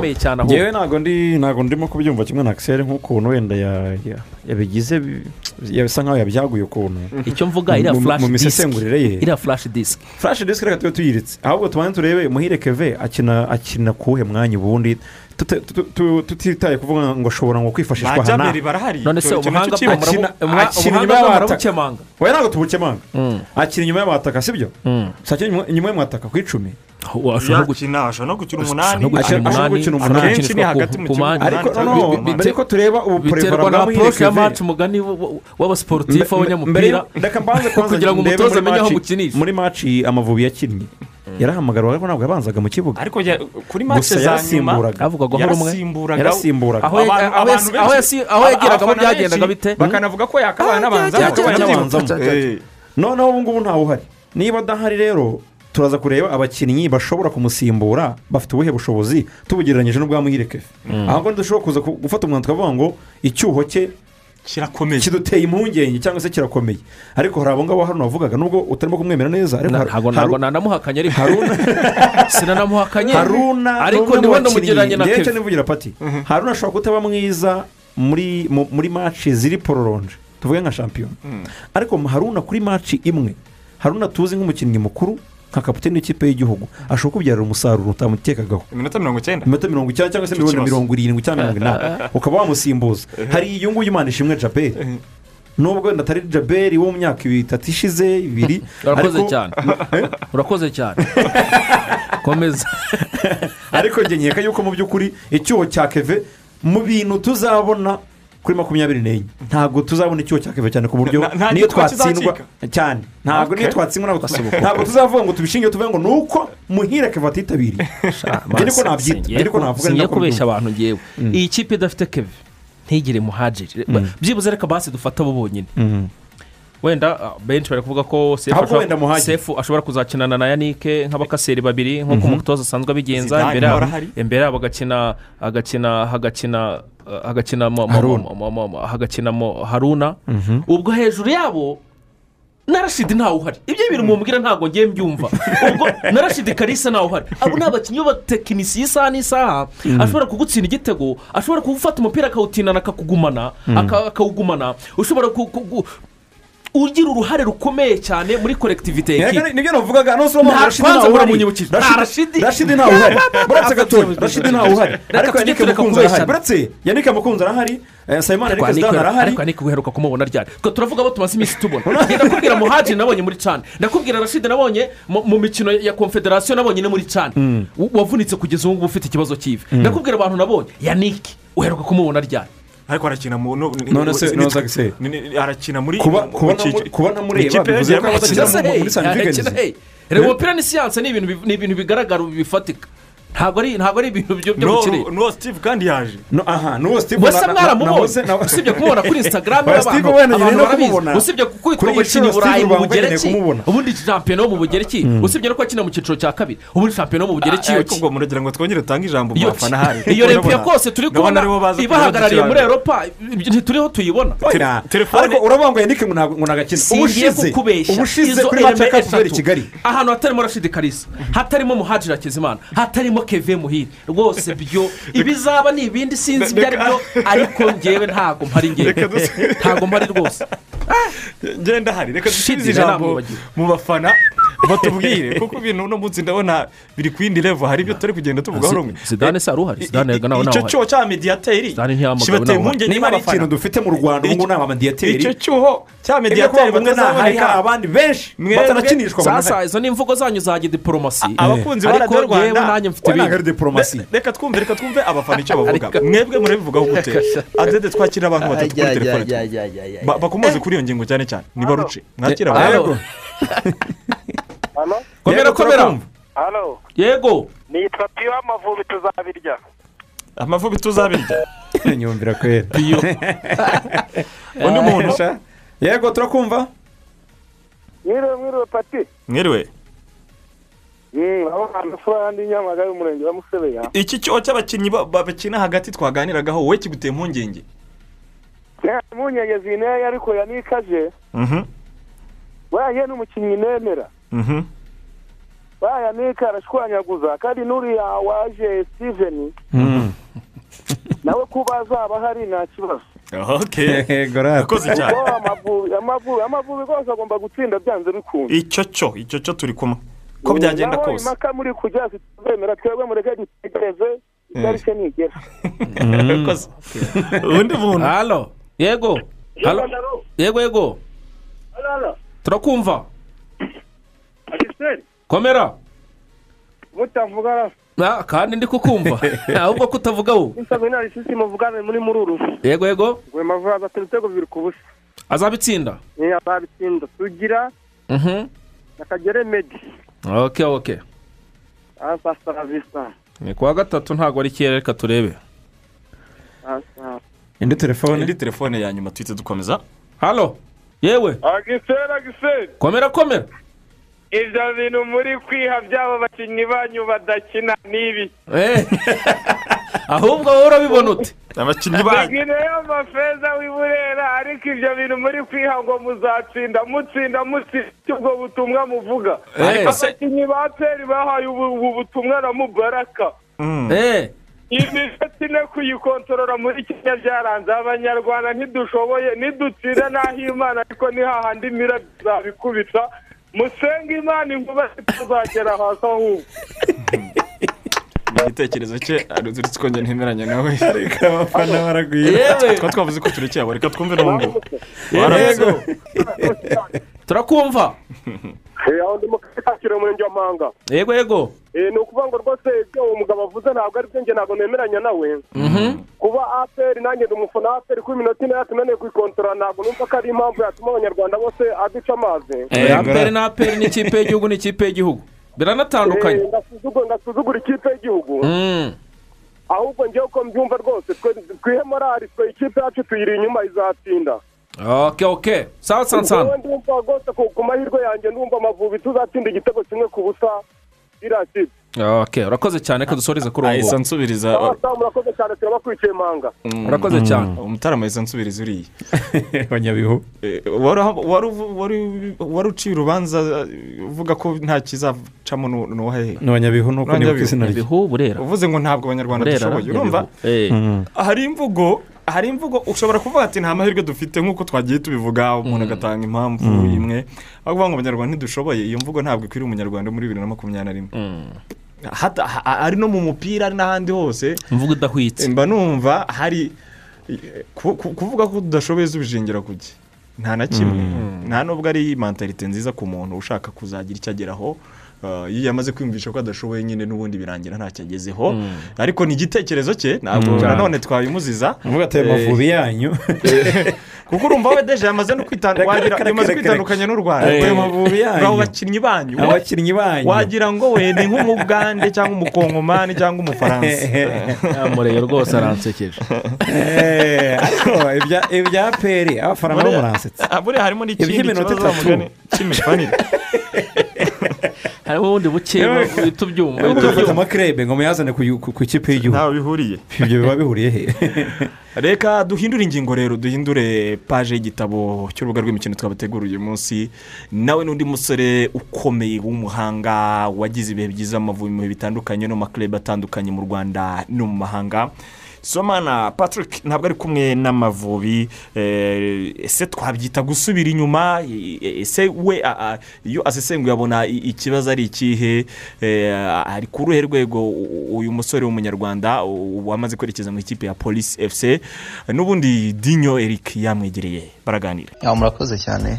ngewe ntabwo ndi ntabwo ndimo kubyumva kimwe na akiseri nk'ukuntu wenda ya- ya- yabigize bi- bisa nkaho yabyaguye ukuntu. Icyo mvuga iriya disk misesengurire ye. Iriya flash disk. Flash disk reka tube tuyiritse. Ahubwo tubanze turebe muhire keve akina akina kuwuhe mwanya ubundi. Tutitaye kuvuga ngo ashobora ngo kwifashishwa Jaberi barahari. None se ubuhanga murabu- akina- inyuma murabukemanga we ntabwo tubukemanga akina inyuma y'abataka sibyo? Si akina inyuma- y'abataka ku icumi ashobora no gukina yakina ashobora no gukina umunani. Ashobora gukina umunani. akenshi ni hagati mu kibuga ariko noneho mbere ko tureba ubu biterwa na aporoche ya maci umugani w'abasiporutifu w'abanyamupira. kugira ngo umutoza amenye aho gukinisha muri maci amavubi yakinnye yarahamagarwa ariko ntabwo yabanzaga mu kibuga ariko kuri match gusa za nyuma yarasimburaga. Aho ya- Abantu- aho abantu yasi- aho benshi- yasi- aho yagiragamo abafana byagendaga bite? bakanavuga ko yakabaye n'abanza n'abanzamo. Eh. noneho ubu ngubu ntawe uhari. Niba adahari rero turaza kureba abakinnyi bashobora kumusimbura bafite ubuhe bushobozi tubugereranyije n'ubwa muhire kefe ahubwo ntidushobora kuza ku- gufata umwanzuro tukavuga ngo icyuho cye kirakomeye. Kiduteye impungenge cyangwa se kirakomeye. Ariko hari abo ngabo hano wavugaga nubwo utarimo kumwemera neza ntabwo nanamuhakanye ariko haruna sinanamuhakanye. Haruna ariko ni bakinnyi ndamugereranya na ndetse keve nivugira pati haruna ashobora kutaba mwiza muri mu- muri maci ziri pororonje tuvuge nka shampiyona ariko haruna kuri maci imwe haruna tuzi nk'umukinnyi mukuru nka kapitene w'ikipe y'igihugu. Ashobora kubyarira umusaruro utamutekagaho. Iminota mirongo icyenda. Iminota mirongo icyenda cyangwa se mirongo irindwi cyangwa mirongo inani. Ukaba wamusimbuza. Hari iyo nguyu imana ishimwe jaberi nubwo wenda atari jaberi wo mu myaka itatu ishize ibiri urakoze ariko- cyane. Urakoze cyane. Komeza. Ariko njye nkeka yuko mu by'ukuri icyuho cya keve mu bintu tuzabona kuri makumyabiri n'enye. Ntabwo tuzabona icyuho cya keve cyane ku buryo niyo twatsindwa cyane. Ntabwo niyo twatsindwa ntabwo Gasubukura. ntabwo tuzavuga ngo tubishinge tuvuge ngo ni uko muhire keve atitabiriye. Njye niko nabyita njye niko navuga ni singiye nako kubeshya abantu ngewe iyi kipe idafite keve ntigire muhajiri. Byibuze reka basi dufate abo bonyine. Mhm. wenda ah, benshi bari kuvuga ko sefu ashobora- kuzakinana na yanike nk'abakaseri babiri nk'uko umutoza asanzwe abigenza. Imbere yabo agakina agakina hagakina uh, hagakina mo- mo- Haruna. haruna. Ubwo hejuru yabo na rashidi ntawe uhari. Ibyo bintu mubwira ntabwo ngiye mbyumva. Ubwo na rashidi karisa ntawe uhari. Abo ni abakinnyi b'abatekinisiye isaha n'isaha ashobora kugutsinda igitego ashobora gufata umupira akawutinana akakugumana aka- akawugumana. Ushobora ugira uruhare rukomeye cyane muri y'ekipe ni- ni byo navugaga nose Nta Rashidi ntawe uhari. Rashidi- ntawe uhari buretse gatoya rashidi ntawe uhari ariko yanike mukunzi arahari buretse yanike mukunzi arahari sayimani ariko zidane arahari ariko ariko uheruka kumubona ryari? Twe turavuga abo tumaze iminsi tubona. Ndakubwira muhaji nabonye muri cani ndakubwira rashidi nabonye mu mikino ya konfederasiyo nabonye no muri cani W- wavunitse kugeza ubu ngubu ufite ikibazo cy'ivi ndakubwira abantu nabonye. Yanike uheruka kumubona ryari? Ariko arakina mu None se- arakina muri Kuba- mu- kuba mu cyiciro- namu- kuba namureba mu ikipe bivuze ko arakina mu- mu- muri hey. reba umupira ni siyanse ni ibintu bigaragara bifatika ntabwo ari ntabwo ari ibintu byo gukina no steve kandi yaje. Aha n'uwo steve wese na- na- mwaramubonye nahoze- na- usibye kumubona kuri instagram y'abantu. Abantu no barabizi. usibye kwitwa ngo iyi akina i burayi mu bugereki. ubundi shampiyona wo mu bugereki? Usibye no ko akina mu cyiciro cya kabiri. Ubundi shampiyona wo mu bugereki iyo ariko ubwo muragira ngo twongere dutange ijambo mu bafana hari. Iyo rempiya kose turi kubona ibahagarariye muri ibyo ntituriho tuyibona. Telefone- ariko uravuga ngo yanike ngo nagakina ubushize. ubushize kuri mace ya eleme kapu i eshatu kigali. Ahantu hatarimo rashidi karisa hatarimo muhajira hakizimana. Hatarimo keve muhire. Rwose byo ibizaba ni ibindi sinzi ibyo ari byo ariko ngewe ntabwo mpari ngewe ntabwo mpari rwose. Ngenda hari reka dusubize ijambo mu bafana. Batubwire kuko ibintu uno munsi ndabona biri ku yindi level. Hari ibyo turi kugenda tuvugaho rumwe. Zidane se aruhari zidane rega nawe icyo nawe cyuho cya mediyateri kibateye impungenge niba ari ikintu dufite mu rwanda ubu ngubu ni abamadiyateri icyo cyuho cya mediyateri nta hari hari abandi benshi. Batanakinishwa sasa izo ni imvugo zanyu za gidiporomasi abakunzi ba radiyo rwanda diporomasi Re- reka twumve reka twumve abafana icyo bavuga mwebwe murabivugaho gute? Adede twakira abantu batatu kuri telefone Ba- bakomoze kuri iyo ngingo cyane cyane. Niba ruce mwakira abantu. Komera Yego, komera. yego. Nitwa piyo amavubi tuzabirya. Amavubi tuzabirya. Nyumvira kwera. Piyo undi muntu? Yego turakumva. Mwiriwe mwiriwe pati. Mwiriwe. Umurenge wa musebeya iki cyoho cy'abakinnyi ba- ba- bakina hagati twaganiragaho wowe kiguteye impungenge? Impungenge zineye ariko yanikaje. Mhm, buriya n'umukinnyi nemera. Mhm. buriya yanika arashwanyaguza kandi n'uriya waje steven. Nawe kuba azaba ahari nta kibazo. Urakoze cyane amavubi rwose agomba gutsinda byanze bikunze. Icyo cyo icyo cyo turi kumwe. Ko byagenda naho kose. impaka muri kujya zituzemera twebwe mureke dutegereze itariki nigera. Urakoze. undi muntu. Halo. Yego. Halo. yego yego. Turakumva. Komera. Mutavuga Ah, kandi ndi kukumva ahubwo kutavuga wowe isabwe na risisi muvugane muri mururu yego yego. Ngo mavuga azatsinda ibitego bibiri ku busa. Azabitsinda. Ni azabitsinda. Tugira Mhm. na kagere medi ok ok asa saravisa ni kuwa gatatu ntabwo ari kera reka turebe. Indi telefone? Indi telefone ya nyuma tuhita dukomeza. Halo? Yewe? Agisera agisera. Komera komera. Ibyo bintu muri kwiha by'abo bakinnyi banyu badakina n'ibi. Eh. ahubwo wowe urabibona ute abakinnyi bagineyo amafeza w'iburera ariko ibyo bintu muri kwiha ngo muzatsinda mutsinda mutsinda ubwo butumwa muvuga. Eh. abakinnyi ba peri bahaye ubu butumwa na mubaraka. Eh. imisatsi ine kuyikontorora muri kenya byaranze abanyarwanda ntidushoboye nidutsinda n'aho imana ariko ni hahandi mira zabikubita. Musenge imana inkuba zitazagera hasi ahubwo. igitekerezo cye uretse ko njye ntemeranya nawe. Reka abafana baragwira. Yewe! Twaba twavuze ko turekeye abo reka twumve n'ubu yego turakumva. Umurenge wa mpanga yego yego. Eh, ni ukuvuga ngo rwose ibyo uwo mugabo avuze ntabwo ari byo njye ntabwo nemeranya nawe. Kuba aperi nanjye ndi umufana wa aperi kuba iminota ine yatunaniye kuyikontorora ntabwo numva ko ari impamvu yatuma abanyarwanda bose aduca amazi. Aperi na aperi n'ikipe y'igihugu n'ikipe y'igihugu. Biranatandukanye Eh, ndasuzugura ikipe y'igihugu. Mm. ahubwo njyewe uko mbyumva rwose twihe morali twe ikipe yacu tuyiri inyuma izatsinda. Ok ok. Sawa sansana Njyewe ndumva rwose ku mahirwe yanjye ndumva amavubi tuzatsinda igitego kimwe ku busa iriya kipe urakoze cyane reka dusoreze kuri ahise nguwo ansubiriza Sawa, murakoze cyane turabakurikiye manga. Urakoze cyane. Umutarama ahise ansubiriza uriya. Abanyabihu Eh, wari wari wari- wari uciye urubanza uvuga ko nta kizacamo nu- nuwahehe ni abanyabihu nuko nibuka izina rye. Uvuze ngo ntabwo abanyarwanda dushoboye urumva? Eh. Mhm. hari imvugo hari imvugo ushobora kuvuga ati nta mahirwe dufite nk'uko twagiye tubivuga umuntu agatanga impamvu Mm. imwe. Aho kuvuga ngo abanyarwanda ntidushoboye iyo mvugo ntabwo ikwiriye umunyarwanda muri bibiri na makumyabiri na rimwe. Ari no mu mupira ari n'ahandi hose imvugo idahwitse mba numva hari ku- ku- kuvuga ko tudashoboye z'ubishingira ku gihe nta na kimwe. Nta nubwo ari mentalite nziza ku muntu ushaka kuzagira icyo ageraho Uh, iyo yamaze kwiyumvisha ko adashoboye nyine n'ubundi birangira ntacyo agezeho. Ariko ni igitekerezo cye ntabwo nanone twabimuziza Avuga ati, "Ayo Eh, mavubi yanyu." kuko urumva we deje yamaze no kwitandukanya n'u rwanda Ayo mavubi yanyu. abo bakinnyi banyu. Abakinnyi banyu. Wagira ngo we ni nk'umugande cyangwa umukongomani cyangwa umufaransa. Mureyo rwose aransekeje. Ibya- peri abafana nabo muransetse Ah, buriya harimo n'ikindi kibazo itatu. harimo ubundi bukeya uhita ubyumva ugafata ubyumva amakirebe ngo muyazane ku ikipe y'igihugu. Ntawe bihuriye. Ibyo biba bihuriye he? Reka duhindure ingingo rero duhindure paje y'igitabo cy'urubuga rw'imikino twabateguriye uyu munsi. Nawe n'undi musore ukomeye w'umuhanga wagize ibihe byiza mu Amavubi mu bihe bitandukanye no mu atandukanye mu rwanda no mu mahanga. Somana patrick ntabwo ari kumwe n'amavubi eh, ese twabyita gusubira inyuma Eh, ese we iyo asesenguye abona ikibazo ari ikihe Eh, ari ku ruhe rwego uyu musore w'umunyarwanda wamaze kwerekeza mu ikipe ya polisi fc n'ubundi dinyo eric yamwegereye. Baraganira. Murakoze cyane.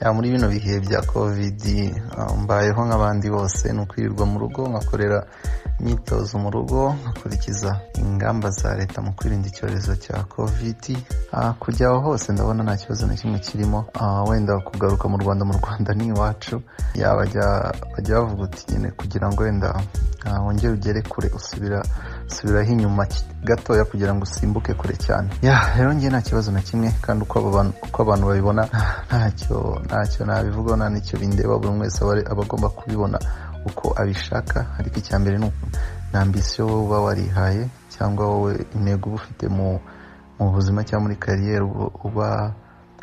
Ya muri bino bihe bya kovidi ah, mbayeho nk'abandi bose ni ukwirirwa mu rugo nkakorera imyitozo mu rugo nkakurikiza ingamba za leta mu kwirinda icyorezo cya kovidi Ah, kujya aho hose ndabona nta kibazo na kimwe kirimo. Ah, wenda kugaruka mu rwanda mu rwanda ni iwacu. Ya bajya bavuga uti kugira ngo wenda ah, wongere ugere kure usubira usubiraho inyuma gatoya kugira ngo usimbuke kure cyane. Ya rero njye nta kibazo na kimwe kandi uko abantu babibona ntacyo ntacyo nabivugaho nta n'icyo bindeba buri wese aba agomba kubibona. Uko abishaka ariko icya mbere ni ambisiyo wowe uba warihaye cyangwa wowe intego uba ufite mu buzima cyangwa muri kariyeri uba-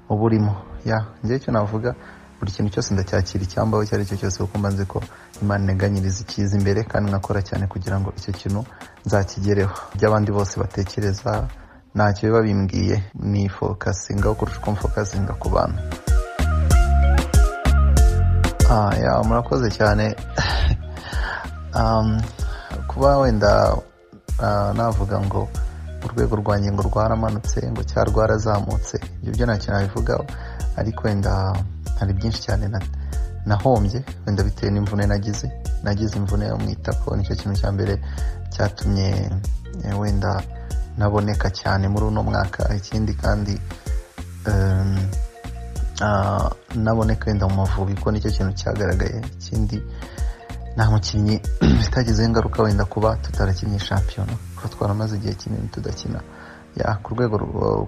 uba urimo. Ya njyewe icyo navuga buri kintu cyose ndacyakira icyambaho icyo ari cyo cyose kuko mba nzi ko imana integanyiriza icyiza imbere kandi nkakora cyane kugira ngo icyo kintu nzakigereho. Ibyo abandi bose batekereza ntacyo biba bimbwiye. Ni fokasinga kurusha uko mfokasinga ku bantu. Murakoze cyane. Um, kuba wenda ah, navuga ngo urwego rwanjye ngo rwaramanutse ngo cyangwa rwarazamutse ibyo byo ntacyo nabivugaho. Ariko wenda hari byinshi cyane na- nahombye wenda bitewe n'imvune nagize nagize imvune yo mu itako ni cyo kintu cya mbere cyatumye eh, wenda naboneka cyane muri uno mwaka. Ikindi kandi ah, naboneka wenda mu mavubi ko ni cyo kintu cyagaragaye. Ikindi nta mukinnyi bitagizeho ingaruka wenda kuba tutarakinnye shampiyona kuba twaramaze igihe kinini tudakina. Ku rwego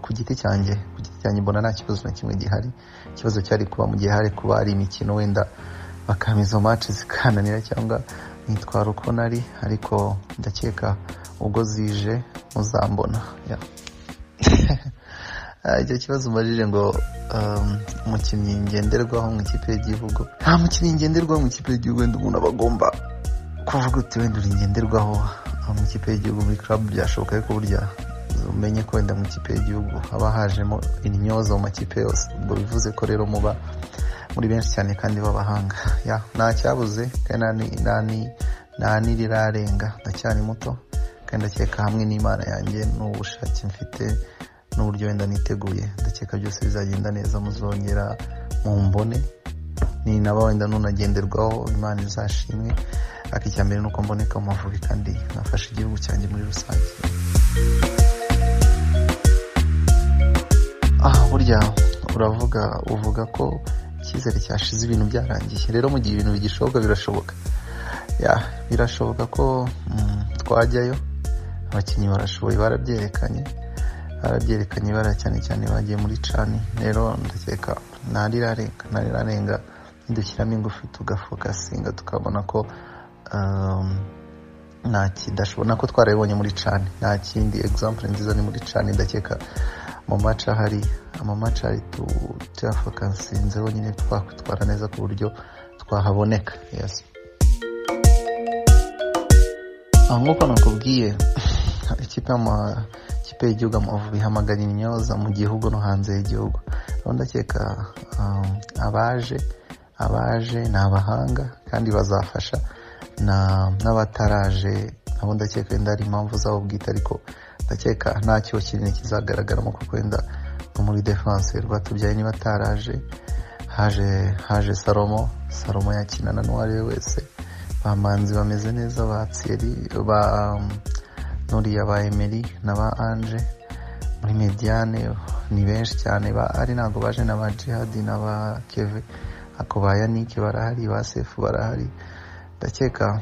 ku giti cyanjye ku giti cyanjye mbona nta kibazo na kimwe gihari. Ikibazo cyari kuba mu gihe hari kuba hari imikino wenda bakama izo match zikananira cyangwa nitwara uko nari ariko ndakeka ubwo zije muzambona. Ah, icyo kibazo umbajije ngo um, umukinnyi ngenderwaho mu ikipe y'igihugu nta mukinnyi ngenderwaho mu ikipe y'igihugu wenda umuntu aba agomba kuvuga uti wenda uri ngenderwaho ah, mu ikipe y'igihugu muri club. Byashoboka ariko burya umenye ko wenda mu ikipe y'igihugu haba hajemo intyoza mu makipe yose. Ubwo bivuze ko rero muba muri benshi cyane kandi b'abahanga. Nta cyabuze kandi nta n'irirarenga ndacyari muto kandi ndakeka hamwe n'imana yanjye n'ubushake mfite n'uburyo wenda niteguye. Ndakeka byose bizagenda neza muzongera mu mbone ni naba wenda nunagenderwaho imana izashimwe. Ariko icya mbere ni uko mboneka mu mavubi kandi nkafasha igihugu cyanjye muri rusange. Ah burya uravuga uvuga ko icyizere cyashize ibintu byarangiye. Rero mu gihe ibintu bigishoboka birashoboka. Birashoboka ko mm, twajyayo. Abakinnyi barashoboye barabyerekanye barabyerekanye bara cyane cyane bagiye muri cani rero ndakeka ntarirarenga ntarirarenga nidushyiramo ingufu tugafokasinga tukabona ko um, nta kidashobora nako twarabibonye muri cani nta kindi example nziza ni muri cani ndakeka mu maca ahari amamaca ahari tu- tuyafokasinzeho nyine twakwitwara neza ku buryo twahaboneka. Yes. Aho nk'uko nakubwiye ikipe ikipe y'igihugu amavubi ihamagara imyoza mu gihugu no hanze y'igihugu. Rero ndakeka um, abaje abaje ni abahanga kandi bazafasha na- n'abataraje. Nabo ndakeka wenda hari impamvu zabo bwite ariko ndakeka nta cyo kinini kizagaragaramo kuko wenda nko muri defanse rwatubyaye niba ataraje haje haje salomo salomo yakinana n'uwo ari we wese. Bamanzi bameze neza ba tseri ba nuriya ba emeri na ba anje muri mediane ni benshi cyane ba ari ntabwo baje na ba jihadi na ba keve ako ba yanike barahari ba sefu barahari. Ndakeka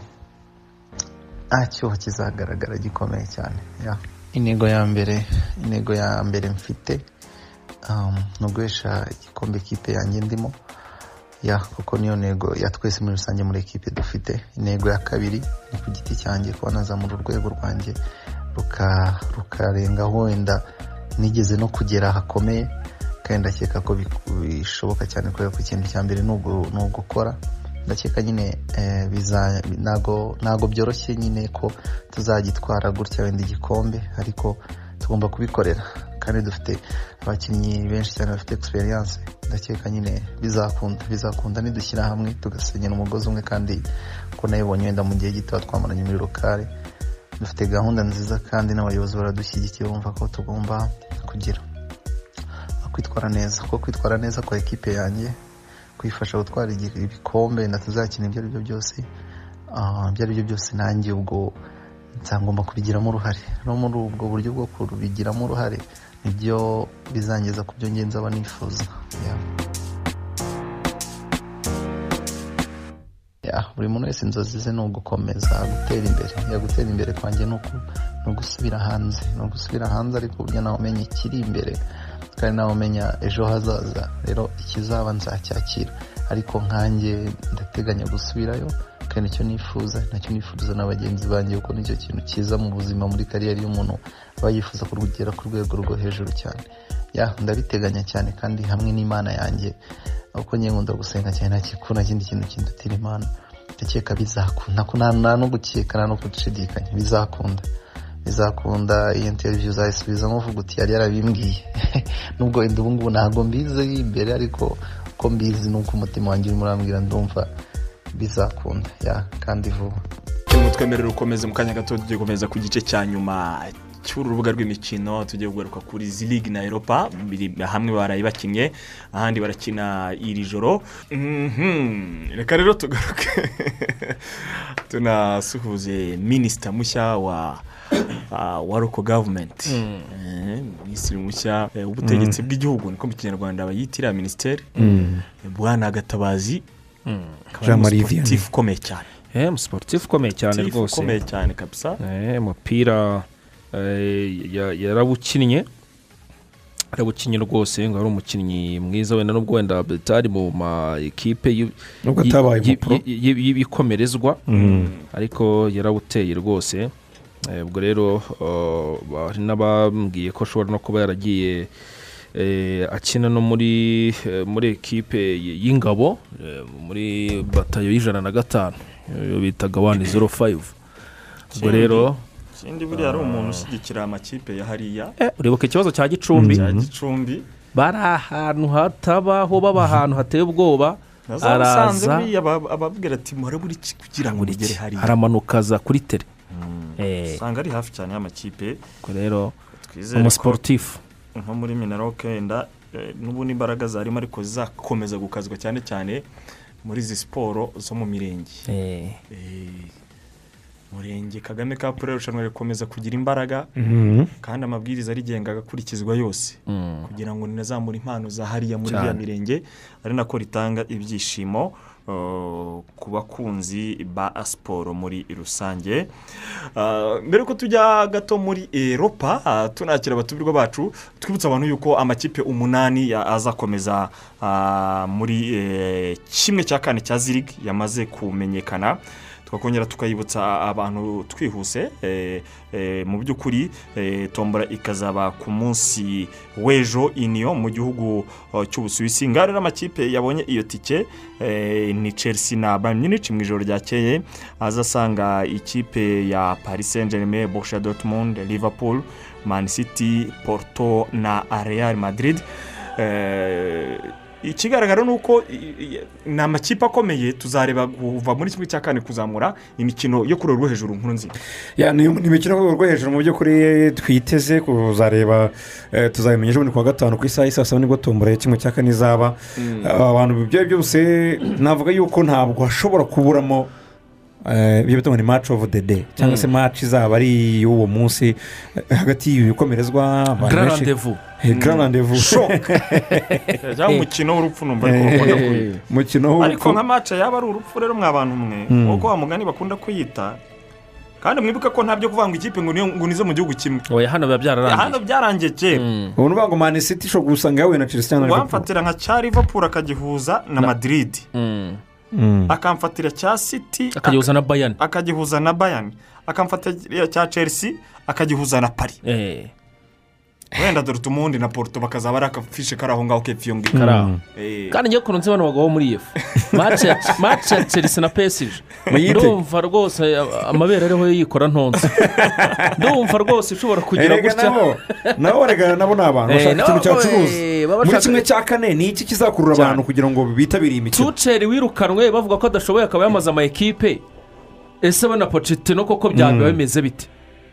nta cyuho kizagaragara gikomeye cyane. Ya. Intego ya mbere intego ya mbere mfite um, ni uguhesha igikombe kipe yanjye ndimo. Ya kuko niyo ntego ya twese muri rusange muri ekipe dufite. Intego ya kabiri ni ku giti cyanjye kuba nazamura urwego rwanjye ruka- rukarengaho wenda. Nigeze no kugera hakomeye kandi ndakeka ko bishoboka cyane kubera ko ikintu cya mbere ni ugu- ni ugukora ndakeka nyine eh, ntago byoroshye nyine ko tuzagitwara gutya wenda igikombe. Ariko tugomba kubikorera. Kandi dufite abakinnyi benshi cyane bafite experience. Ndakeka nyine bizakunda. Bizakunda nidushyira hamwe tugasenyera umugozi umwe kandi ko nayibonye wenda mu gihe gito twamaranye muri lokale. Dufite gahunda nziza kandi n'abayobozi baradushyigikiye bumva ko tugomba kugira kwitwara neza. Kuko kwitwara neza kwa ekipe yanjye kuyifasha gutwara ibikombe wenda tuzakina ibyo ari byo byose ah, ibyo ari byo byose nanjye ubwo nzagomba kubigiramo uruhare. No muri ubwo buryo bwo kubigiramo uruhare ni byo bizangeza ku byo ngenzi aba nifuza. Buri muntu wese inzozi ze ni ugukomeza gutera imbere. Ya gutera imbere kwanjye ni ugusubira hanze. Ni ugusubira hanze ariko uburyo nawe umenya ikiri imbere kandi nawe umenya ejo hazaza. Rero ikizaba nzacyakira. Ariko nkanjye ndateganya gusubirayo kandi icyo nifuza na cyo nifuza na bagenzi banjye kuko ni cyo kintu cyiza mu buzima muri kariyeri y'umuntu aba yifuza kugera ku rwego rwo hejuru cyane. Ya ndabiteganya cyane kandi hamwe n'imana yanjye uko njye nkunda gusenga cyane nta kindi kintu kindutira imana. Ndakeka bizakunda nta no gukeka nta no gushidikanya bizakunda. Bizakunda iyi interiviyu uzayisubizamo uvuga uti yari yarabimbwiye nubwo ubu ngubu ntabwo mbizi imbere ariko uko mbizi ni uko umutima wanjye urimo urambwira ndumva bizakunda ya kandi vuba. Mutwemerera ukomeze mu kanya gato tugiye gukomeza ku gice cya nyuma cy'uru rubuga rw'imikino tugiye kugaruka kuri ziligi na eropa hamwe baraye bakinnye ahandi barakina iri joro. Mhm. reka rero tugaruke. Tunasuhuze minisita mushya wa ah, wa roko gavumenti Eh, minisitiri mushya eh, w'ubutegetsi bw'igihugu niko mu kinyarwanda bayitira minisiteri Mm. bwana gatabazi. Akaba ari Jean Marie umusiporutifu ukomeye cyane Eh, umusiporutifu ukomeye cyane rwose ukomeye cyane kabisa. Eh, umupira eh, ya- yarawukinnye yarawukinnye rwose ngo ari umukinnyi mwiza wenda nubwo wenda bitari mu ma ekipe y'ibikomerezwa Mm. ariko yarawuteye rwose Eh, ubwo rero uh, hari n'abambwiye ko ashobora no kuba yaragiye eh, akina no muri eh, muri ekipe y'ingabo eh, muri batayo y'ijana na gatanu. Iyo bitaga wani zero fayive ubwo rero ikindi buriya ari umuntu ushyigikira amakipe ya hariya. Uribuka ikibazo cya gicumbi. Cya gicumbi. Bari ahantu hatabaho baba ahantu hateye ubwoba. Araza. ababwira ati murabura iki kugira ngo nigere hariya. aramanuka aza kuri tere Eh, usanga ari hafi cyane y'amakipe. Ubwo rero umusiporutifu nko muri minaroke wenda eh, n'ubundi imbaraga zarimo ariko zizakomeza gukazwa cyane cyane muri izi siporo zo mu mirenge Eh. Eh, murenge kagame kapu rero irushanwa rikomeza kugira imbaraga Mhm. kandi amabwiriza arigenga agakurikizwa yose Mm. kugira ngo rinazamure impano za hariya muri iriya mirenge ari nako ritanga ibyishimo ku bakunzi ba siporo muri rusange. Mbere ko tujya gato muri eropa tunakira abatumirwa bacu twibutsa abantu yuko amakipe umunani azakomeza muri eh, kimwe cya kane cya zirigi yamaze kumenyekana. Tukakongera tukayibutsa abantu twihuse eh, eh, mu by'ukuri eh, tombora ikazaba ku munsi w'ejo iniyo mu gihugu cy'ubusuwisi. Ngaho rero amakipe yabonye iyo tike ni chelsea na bayern munich mu ijoro ryakeye. Azasanga ikipe ya paris saint germain borussia dortmund liverpool man city porto na real madrid. Ikigaragara ni uko ni amakipe akomeye tuzareba kuva muri kimwe cya kane kuzamura imikino yo ku rwego rwo hejuru nkuru nzima Ya, ni imikino yo ku rwego rwo hejuru mu by'ukuri twiteze kuzareba eh, tuzabimenya ejo bundi ku wa gatanu ku isaha saa saba ni bwo tombora ya kimwe cya kane izaba Mm. Ah, abantu ibyo ari byo byose navuga yuko ntabwo hashobora kuburamo eh, ibyo bita ngo ni match of the day. Cyangwa se match izaba ari iy'uwo munsi eh, hagati y'ibi bikomerezwa abantu Grand benshi- rendezvous. Eh, grand rendezvous. Shock. cyangwa umukino w'urupfu numva ariko bakunda umukino ariko nka mace yaba ari urupfu rero mwa bantu mwe. Mm. nk'uko wa mugani bakunda kuyita kandi mwibuke ko ntabyo kuvuga ngo ikipe ngo niyo- ngo nizo mu gihugu kimwe. Oya hano biba byararangiye hano byarangiye kera ubu ni ukuvuga ngo mani city ishobora gusanga yahuye na chelsea cyangwa na liverpool. wamfatira nka cya liverpool akagihuza na madrid. Mm. Akamfatira cya city akagihuza na bayani akagihuza na bayani akamfatira cya chelsea akagihuza na pari Eh, wenda dore tumundi na porto bakazaba ari akafishe kari aho ngaho kepfo iyo ngiyo kari aho Eh. kandi ngiye kuntu nzi bano bagabo bo muri efu mace ya chelsea na pesije ndumva rwose a- amabere ariho yikora ntonze. Ndumva rwose ushobora kugira erega gutya. nabo. Erega nabo ni abantu. Eh, bashaka ikintu cyacuruza eh, muri kimwe cya kane ni iki kizakurura abantu kugira ngo bitabire iyi mikino? Tuceri wirukanwe bavuga ko adashoboye akaba yamaze ama ekipe ese we na pocetino koko byaba bimeze bite?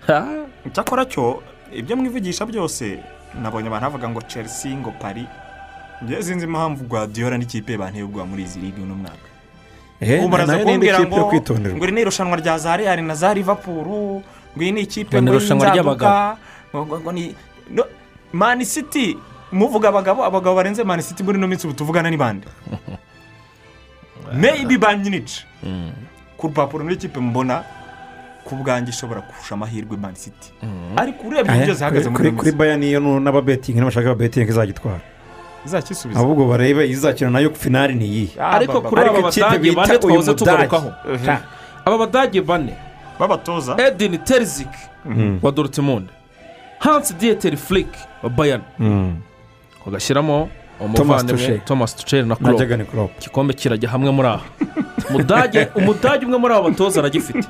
Ha? icyakora cyo ibyo mwivugisha byose nabonye abantu bavuga ngo chelsea ngo pari njye sinzi impamvu guardiola n'ikipe banteye ubwoba muri izi ligi uno mwaka. Eh, ubu baraza kumbwira ngo ngo iri ni irushanwa rya za real na za liverpool ngo iyi ni ikipe Ngo y'inzaduka ngo ngo- ngo ni no, man city muvuga abagabo abagabo barenze man city muri ino minsi ubu tuvugana ni bande? Maybe bayern munich ku rupapuro n'ikipe mbona. Ku bwanjye ishobora kurusha amahirwe man city ariko urebye Aya, uburyo zihagaze muri kuri bayani iyo n'ababetingi n'abashaka ababetingi izagitwara. Izakisubiza. Ahubwo barebe izakina na yo finari ni iyihe ariko kuri aba badage bane twahoze tugarukaho. aba badage bane. B'abatoza. Edini teriziki Mm. wa dorutimunde hansi diyeteri furike wa bayani Mm. ugashyiramo Thomas umuvandimwe Tuchel. thomas tuceri na na kuro jagani koropu igikombe kirajya hamwe muri aha. Umudage umwe muri aba batoza aragifite.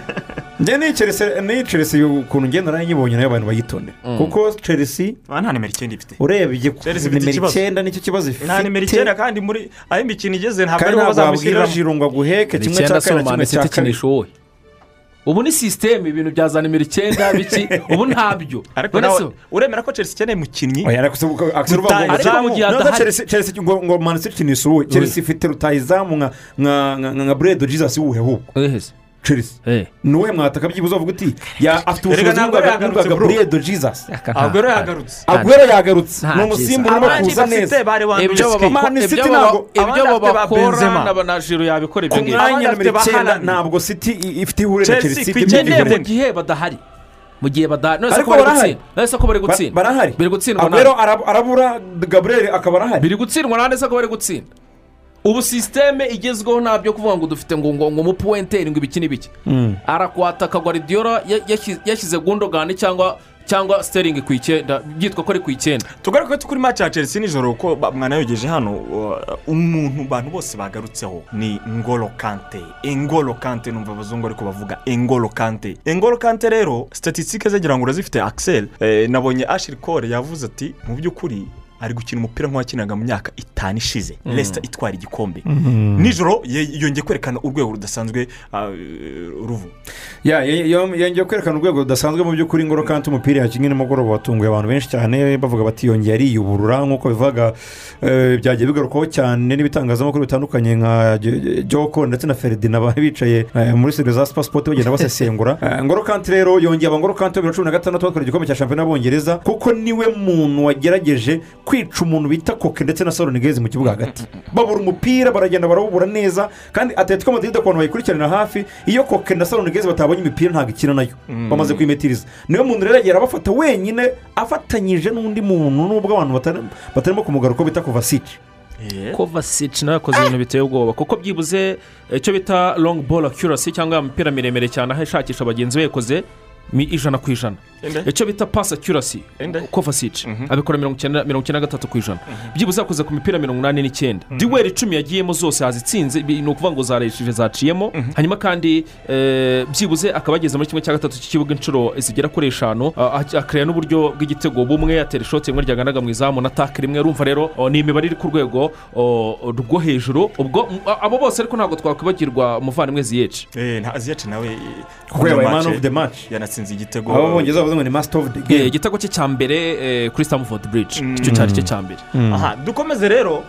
njye ni chelsea ni chelsea ukuntu ngenda na yo nyibonye na yo abantu bayitondera kuko chelsea nta nimero icyenda ifite urebye nimero icyenda ni cyo kibazo ifite nta nimero icyenda kandi muri aho imikino igeze ntabwo ariho bazamushyiriramo jiro ngo aguheke kimwe cya kane kimwe cya wowe ubu ni sisiteme ibintu bya za nimero icyenda biki. Ubu ntabyo. Ariko nawe uremera ko chelsea ikeneye umukinnyi? Oya ariko mu gihe Chelsea ngo ngo Man City ni isuwe chelsea ifite rutayizamu nka nka nka nka buredo jesus wuhe ahubwo chelsea ni uwe mwataka byibuze uvuga uti ya afite ubushobozi ntabwo bwa yagarutse, bwa bro. buredo jesus. Aguero yagarutse. Agwero yagarutse ni umusimbura urimo kuza neza. ibyo babakora na- jiro yabikora ibyo ngibyo mwanya Abandi nimero icyenda ntabwo city i- ifite ihuriro na Chelsea ngendeye mu gihe badahari. Mu gihe badahari none se Ariko ko bari barahari. gutsinda. None se ko bari Ba- gutsinda. barahari. Biri gutsindwa agwero arabura gaburiyeri akaba arahari. Biri gutsindwa nande se ko bari gutsinda. Ubu sisiteme igezweho ntabyo kuvuga ngo dufite ngo ngo ngo umupuwenteri ngo ibiki n'ibiki arakwataka guardiola ya- yashyi- yashyize gundogani cyangwa cyangwa siteringi ku icyenda byitwa ko ari ku icyenda. Tugaruke kuri match ya chelsea nijoro ba- mwanayogeje hano uh, umuntu abantu bose bagarutseho ni ngolo kante. Engolo kante numva abazungu ariko bavuga engolo kante. Engolo kante rero statisitike ze ngira ngo urazifite axel eh, nabonye ashiri kore yavuze ati mu by'ukuri ari gukina umupira nk'uwakinaga mu myaka itanu ishize Mm. resita itwara igikombe Mhm. nijoro ye- yongeye kwerekana urwego rudasanzwe uh, ruvu yongeye kwerekana urwego rudasanzwe mu by'ukuri ngoro kandi umupira yakinnye nimugoroba watunguye abantu benshi cyane bavuga bati yongeye ariyuburura nk'uko bivuga eh, byagiye bigarukwaho cyane n'ibitangazamakuru bitandukanye nka Jo- joko ndetse na feridina bicaye eh, muri studio za sipasipoti bagenda basesengura Eh, ngoro kanti rero yongeye aba ngoro kanti wa bibiri na cumi na gatandatu batwara igikombe cya shampiyona y'abongereza kuko ni we muntu wagerageje kwica umuntu bita koke ndetse na soronigezi mu kibuga hagati. Babura umupira baragenda barawubura neza kandi atletico madrid ku bantu bayikurikiranira hafi iyo koke na soronigezi batabonye imipira ntabwo ikina na yo. Mm. bamaze kuyimetiriza niyo muntu rero yagera abafata wenyine afatanyije n'undi muntu nubwo abantu batari- batarimo kumugaruka bita kovasici kovasici nawe yakoze ibintu biteye ubwoba. Kuko byibuze eh, icyo bita longi bolo akurasi cyangwa imipira miremire cyane aho ishakisha bagenzi be yakoze ijana ku ijana. Icyo bita pasi Ende? kovasici abikora mirongo icyenda mirongo icyenda na gatatu ku ijana. Byibuze yakoze ku mipira mirongo inani n'icyenda. Diweri icumi yagiyemo zose yazitsinze. Ni ukuvuga ngo zareshije zaciyemo. Hanyuma kandi eh, byibuze akaba yageze muri kimwe cya gatatu cy'ikibuga inshuro zigera kuri eshanu ak- akareba n'uburyo bw'igitego. Bumwe yatera ishoti rimwe ryaganaga mu izamu na take rimwe rumva rero ni imibare iri ku rwego rwo hejuru. Ubwo abo bose ariko ntabwo twakwibagirwa umuvandimwe ziyeci nta aziyaci nawe Kuko yabaye man of the match. yanatsinze. Igitego abo bongeza bavuze ngo ni masita ofu de gemu igitego cye cya mbere eh, kuri stamford bridge icyo cyari cye cya mbere. Aha dukomeze rero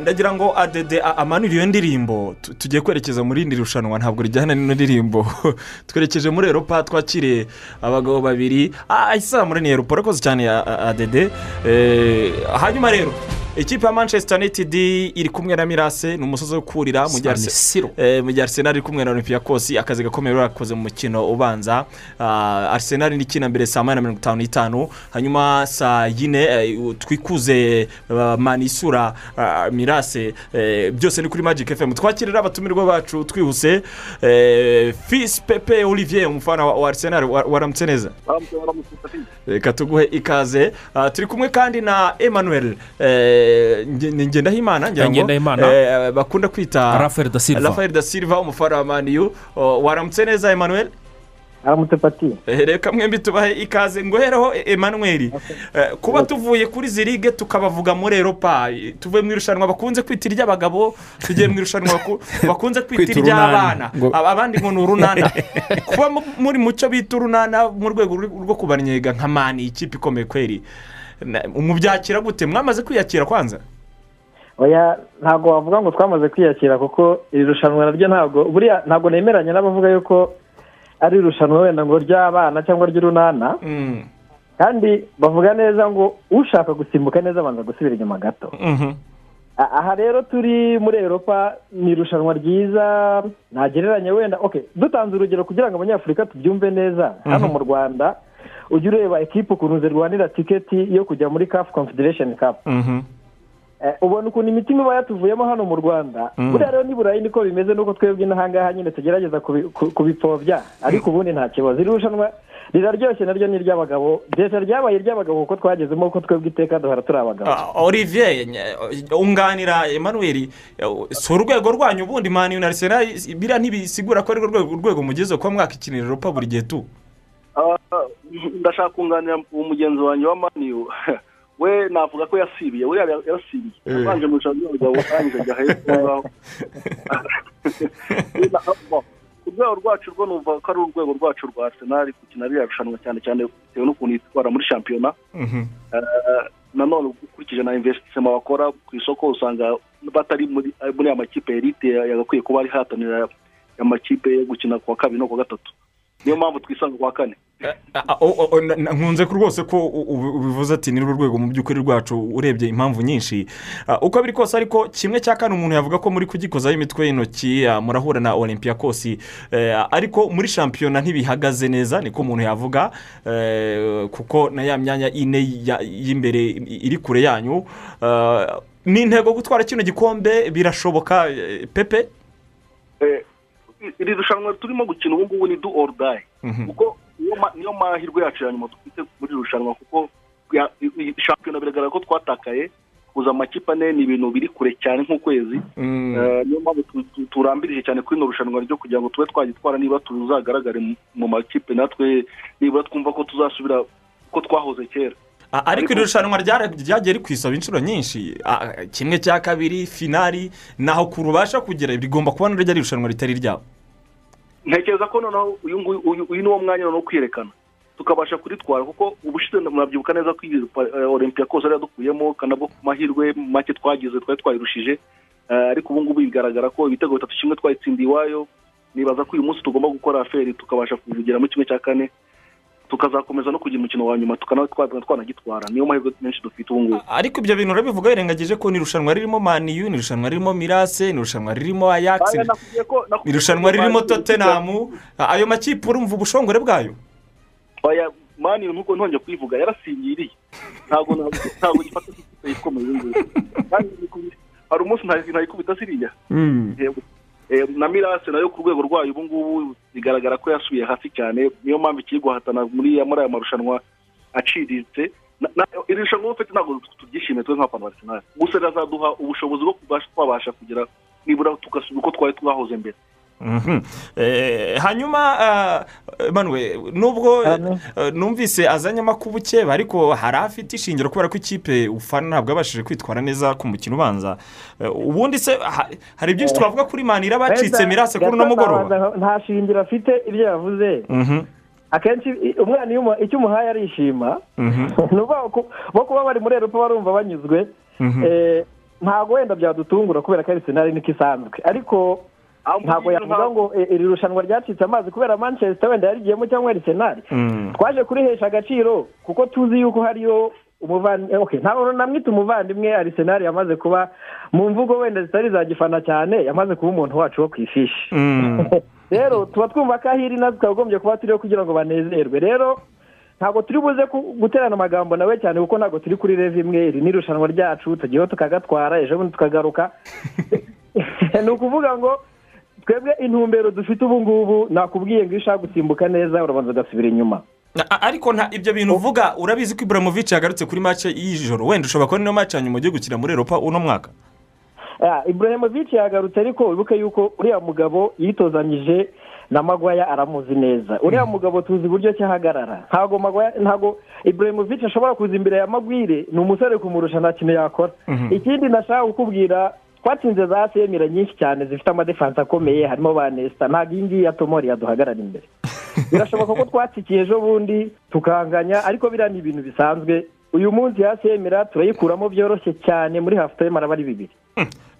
ndagira ngo adede a- amanure iyo ndirimbo tu- tugiye kwerekeza muri iri rushanwa ntabwo rijyana n'ino ndirimbo. Twerekeje muri eropa twakiriye abagabo babiri. Muri ni eropa urakoze cyane adede Eh, hanyuma rero ikipe ya manchester united iri kumwe na mirase ni umusozi wo kurira mu gihe. Eh, mu gihe arsenal iri kumwe na olympiacos akazi gakomeye rero yakoze mu mukino ubanza. Ah, arsenal ni ikina mbere saa moya na mirongo itanu n'itanu. Hanyuma saa yine eh, twikuze manisura mirase eh, byose ni kuri magic fm twakirira abatumirwa bacu twihuse. Eh, fils pepe olivier umufana wa wa- waramutse neza? Reka tuguhe ikaze. Ah, turi kumwe kandi na emmanuel eh, ni ngendahimana ngira ngo bakunda kwita Rafael da Silva. rafael da silva umufana wa maniyu Oh, waramutse neza emmanuel? Aramutse pati Eh, reka mwembi tubahe ikaze. Ngohereho emmanuel. Eh, kuba tuvuye kuri izi ligue tukabavuga muri eropa tuvuye mu irushanwa bakunze kwita iry'abagabo tugiye mu irushanwa baku- bakunze kwita iry'abana abandi ngo ni urunana. Kuba mu- muri mu cyo bita urunana mu rwego rwo- kubarnyega nka mani ikipe ikomeye kweri mubyakira gute? Mwamaze kwiyakira kwanza? Oya ntabwo wavuga ngo twamaze kwiyakira kuko iri rushanwa naryo ntabwo buriya ntabwo nemeranya n'abavuga yuko ari irushanwa wenda ngo ry'abana cyangwa ry'urunana kandi bavuga neza ngo ushaka gusimbuka neza abanza gusubira inyuma gato. A- aha rero turi muri eropa ni irushanwa ryiza ntagereranya wenda. Ok dutanze urugero kugira ngo abanyafurika tubyumve neza. Hano Mhm. mu rwanda ujya ureba ekipa ukuntu zirwanira tiketi yo kujya muri kafu confederation cup. Eh, ubona ukuntu imitima iba yatuvuyemo hano mu rwanda. Mm. buriya rero n'i burayi niko bimeze nuko twebwe n'ahangaha nyine tugerageza kubi- ku- kubipfobya. Ariko ubundi nta kibazo. Iri rushanwa riraryoshye naryo ni iry'abagabo. Ndetse ryabaye iry'abagabo kuko twagezemo kuko twebwe iteka duhora turi abagabo. Ah, olivier unganira emmanuel. Eh, si urwego rwanyu ubundi mani na arsenal biriya ntibisigura ko ari rwo rwego urwego mugezeho kuba mwakikinira eropa buri gihe tu? Ah, ndashaka kunganira umugenzi wanjye wa maniyu we navuga ko yasibiye we yarasibiye. Eh. yabanje mu ijoro ry'abagabo arangije ajya hepfo aho ngaho ku rwego rwacu rwo numva ko ari urwego rwacu rwa arsenal gukina ririya rushanwa cyane cyane bitewe n'ukuntu yitwara muri shampiyona. Eh, nanone ukurikije na investisema bakora ku isoko usanga batari muri aya makipe elite yagakwiye kuba ari hatanira amakipe yo gukina ku wa kabiri no ku wa gatatu. Niyo mpamvu twisanga ku wa kane. Ah, o- o- o- na- na- nkunze ko rwose ko ubivuze ati ni rwego mu by'ukuri rwacu urebye impamvu nyinshi. Ah, uko biri kose ariko kimwe cya kane umuntu yavuga ko muri kugikozaho imitwe y'intoki ah, murahura na olympiakos Eh, ariko muri shampiyona ntibihagaze neza niko umuntu yavuga eh, kuko na ya myanya ine y'imbere iri kure yanyu. Ah, ni intego gutwara kino gikombe birashoboka eh, pepe? Eh, iri rushanwa turimo gukina ubu ngubu ni do or die. Kuko niyo ma- niyo mahirwe yacu ya nyuma dufite muri iri rushanwa kuko shampiyona biragaragara ko twatakaye kuza amakipe ane ni ibintu biri kure cyane nk'ukwezi. Eh, niyo mpamvu tu- tu- turambirije cyane kuri ino rushanwa ryo kugira ngo tube twagitwara niba tuzagaragare mu- makipe natwe nibura twumva ko tuzasubira uko twahoze kera. Ariko iri rushanwa ryagiye rikwisaba inshuro nyinshi. Kimwe cya kabiri finari naho kurubasha kugera rigomba kuba naryo ari irushanwa ritari ryabo ntekereza ko noneho uyu nguyu uyu uyu ni wo mwanya noneho wo kwiyerekana. Tukabasha kuritwara kuko ubushize murabyibuka neza ko iyi eh, olympiacos yari yadukuyemo kandi nabwo ku mahirwe make twagize twari twayirushije. Eh, ariko ubu ngubu bigaragara ko ibitego bitatu kimwe twayitsindiye iwayo. Nibaza ko uyu munsi tugomba gukora aferi tukabasha kugera muri kimwe cya kane. Tukazakomeza no kugira umukino wa nyuma tukaba twanagitwara. Niyo mahirwe menshi dufite ubu ngubu. Ariko ibyo bintu urabivuga wirengagije ko ni irushanwa ririmo maniyu ni irushanwa ririmo mirase ni irushanwa ririmo ayakisi ni irushanwa ririmo totenamu ayo makipe urumva ubushongore bwayo? Oya mani nk'uko ntongeye kuyivuga yarasingiriye ntabwo ntabwo gifata ubu ngubu. Kandi ni- hari umunsi ntayi- ntayikubita Yego. Eh, na mirase na yo ku rwego rwayo ubu ngubu bigaragara ko yasubiye hasi cyane. Niyo mpamvu ikiri guhatana muri aya marushanwa aciriritse iri rushanwa ufite ntabwo tubyishimiye twe nk'abafana ba arsenal. Gusa rirazaduha ubushobozi bwo kubasha- twabasha kugira nibura tugasubira uko twari twahoze mbere. Eh, hanyuma ah, Emmanuel nubwo eh, numvise azanye amakubukeba ariko hari afite ishingiro kubera ko ikipe ufana ntabwo yabashije kwitwara neza ku mukino ubanza. Eh, ubundi se ha- hari byinshi twavuga kuri manira bacitse mirase kuri uno mugoroba? Nta shingiro afite ibyo yavuze. Mhm. akenshi umwana icyo umuhaye arishima. Mhm. ni bo kuba bari muri eropa barumva banyuzwe. Mhm. Eh, ntabwo wenda byadutungura kubera ko ari senari niko isanzwe. Ariko ntabwo yavuga ngo eh, iri rushanwa ryacitse amazi kubera manchester wenda yarigiyemo cyangwa ari senari twaje kurihesha agaciro kuko tuzi yuko hariyo umuvandimwe okay, ntabwo namwita umuvandimwe arisenali yamaze kuba mu mvugo wenda zitari za gifana cyane yamaze kuba umuntu wacu wo ku ifishi. Rero tuba twumva ko ahiri natwe twagombye kuba turiho kugira ngo banezerwe. Rero ntabwo turi buze guterana amagambo nawe cyane kuko ntabwo turi kuri rev imwe iri ni irushanwa ryacu tugiyeho tukagatwara ejo bundi tukagaruka. Ni ukuvuga ngo twebwe intumbero dufite ubu ngubu nakubwiye ngo iyo ushaka gusimbuka neza urabanza ugasubira inyuma. Ariko nta ibyo bintu uvuga urabizi ko iburamovici yagarutse kuri mace y'ijoro wenda ushobora kubona ino mace ya nyuma ugiye gukina muri eropa uno mwaka? Ah, Ibrahimovic yagarutse ariko wibuke yuko uriya mugabo yitozanyije na magwaya aramuzi neza. Uriya mugabo tuzi uburyo ki ahagarara. Ntabwo magwaya ntabwo Ibrahimovic ashobora kuza imbere ya magwire ni umusore kumurusha nta kintu yakora. Mhm. ikindi nashaka kukubwira twatsinze za semira nyinshi cyane zifite amadefanse akomeye harimo ba nesita ntabwo iyi ngiyi ya tomori yaduhagarara imbere. Birashoboka ko twatsikiye ejo bundi tukanganya ariko biriya ni ibintu bisanzwe. Uyu munsi ya semira turayikuramo byoroshye cyane muri hafu tayime araba ari bibiri.